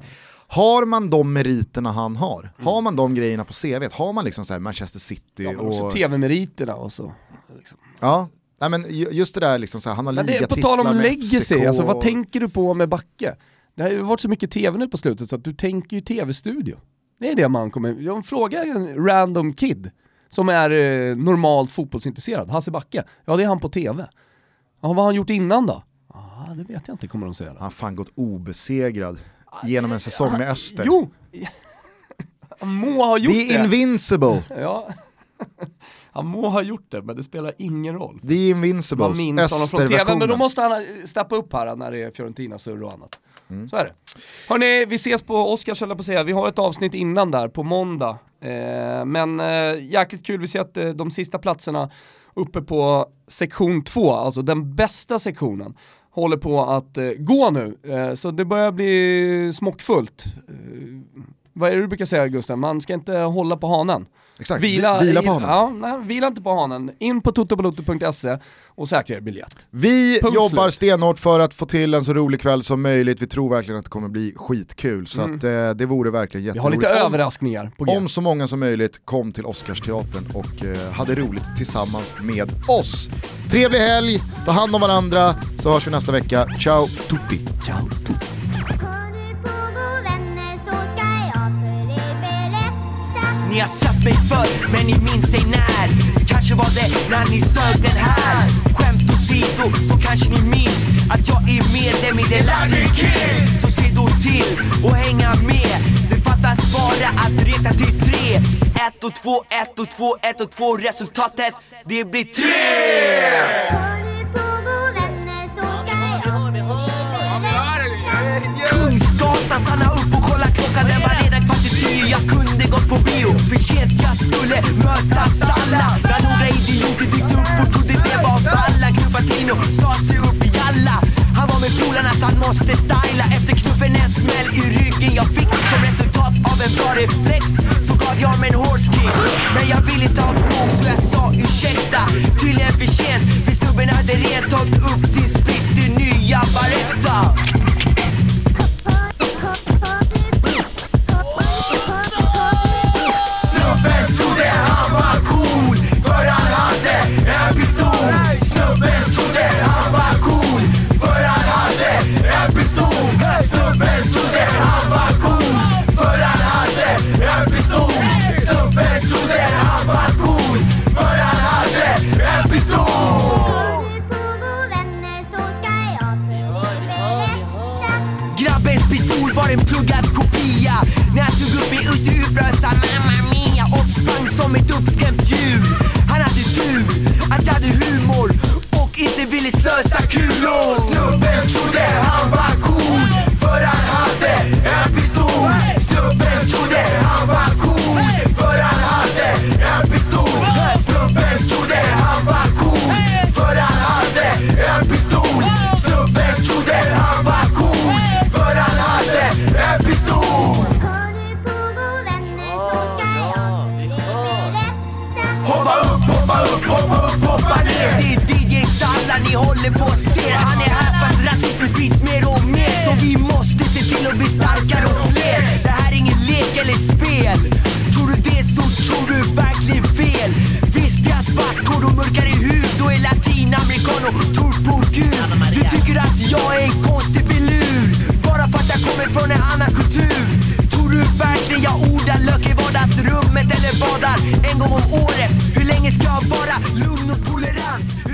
har man de meriterna han har, har man de grejerna på CV, har man liksom så Manchester City Ja, och... tv-meriterna och så. Liksom. Ja, nej men ju- just det där liksom så här, han har det, på ligatitlar tal om legacy, alltså, vad tänker du på med Backe? Det har ju varit så mycket tv nu på slutet så att du tänker ju tv-studio. Det är det man kommer, jag frågar en random kid som är eh, normalt fotbollsintresserad, Hasse Backe. Ja det är han på tv. Ja, vad har han gjort innan då? Ja, det vet jag inte kommer de säga. Han har fan gått obesegrad genom en säsong med Öster. Jo! Må ha gjort The det. Invincible, Ja. Han må ha gjort det, men det spelar ingen roll. The Man Invincibles, minns honom från tv, men då måste han steppa upp här när det är Fiorentina-surr och annat. Mm. Så är det. Hörni, vi ses på Oscars höll på säga, vi har ett avsnitt innan där på måndag. Eh, men eh, jäkligt kul, vi ser att eh, de sista platserna uppe på sektion 2, alltså den bästa sektionen, håller på att eh, gå nu. Eh, så det börjar bli smockfullt. Eh, vad är det du brukar säga Gusten? Man ska inte hålla på hanen. Exakt, Vila, vila, på honom. Ja, nej, vila inte på hanen. In på totobaloto.se och säkra er biljett. Vi Punkt jobbar slut. stenhårt för att få till en så rolig kväll som möjligt, vi tror verkligen att det kommer bli skitkul. Så att, eh, det vore verkligen Mm. Vi har jätteroligt. lite Om- överraskningar på G. Om så många som möjligt kom till Oscarsteatern och eh, hade roligt tillsammans med oss. Trevlig helg, ta hand om varandra, så hörs vi nästa vecka. Ciao tutti! Ciao. Hör Ni har sett mig förr, men ni minns ej när. Kanske var det när ni sög den här. Skämt åsido, så kanske ni minns Att jag är medlem i The Latin Kids. Så se då till och hänga med. Det fattas bara att reta till tre. Ett och två, ett och två, ett och två. Resultatet, det blir tre! Kungsgatan, stanna upp och kolla klockan. Den jag kunde gått på bio För sent jag skulle mötas alla När några idioter dykt upp och trodde det var ballan Knuffatino sa sig upp i alla. Han var med polarna så han måste styla. Efter knuffen en smäll i ryggen jag fick Som resultat av en bra reflex. Så gav jag mig en horse kick Men jag ville inte ha bråk så jag sa ursäkta Tydligen för sent, för snubben hade rent tagit upp sin splitter nya Baretta håller på och ser Han är här för att rasismen sprids mer och mer. Så vi måste se till att bli starkare och fler. Det här är ingen lek eller spel. Tror du det så tror du verkligen fel. Visst är jag svart, och mörkare i hud. Och är latinamerikan och tror på Gud. Du tycker att jag är en konstig filur. Bara för att jag kommer från en annan kultur. Tror du verkligen jag odlar lök i vardagsrummet eller badar en gång om året? Hur länge ska jag vara lugn och tolerant?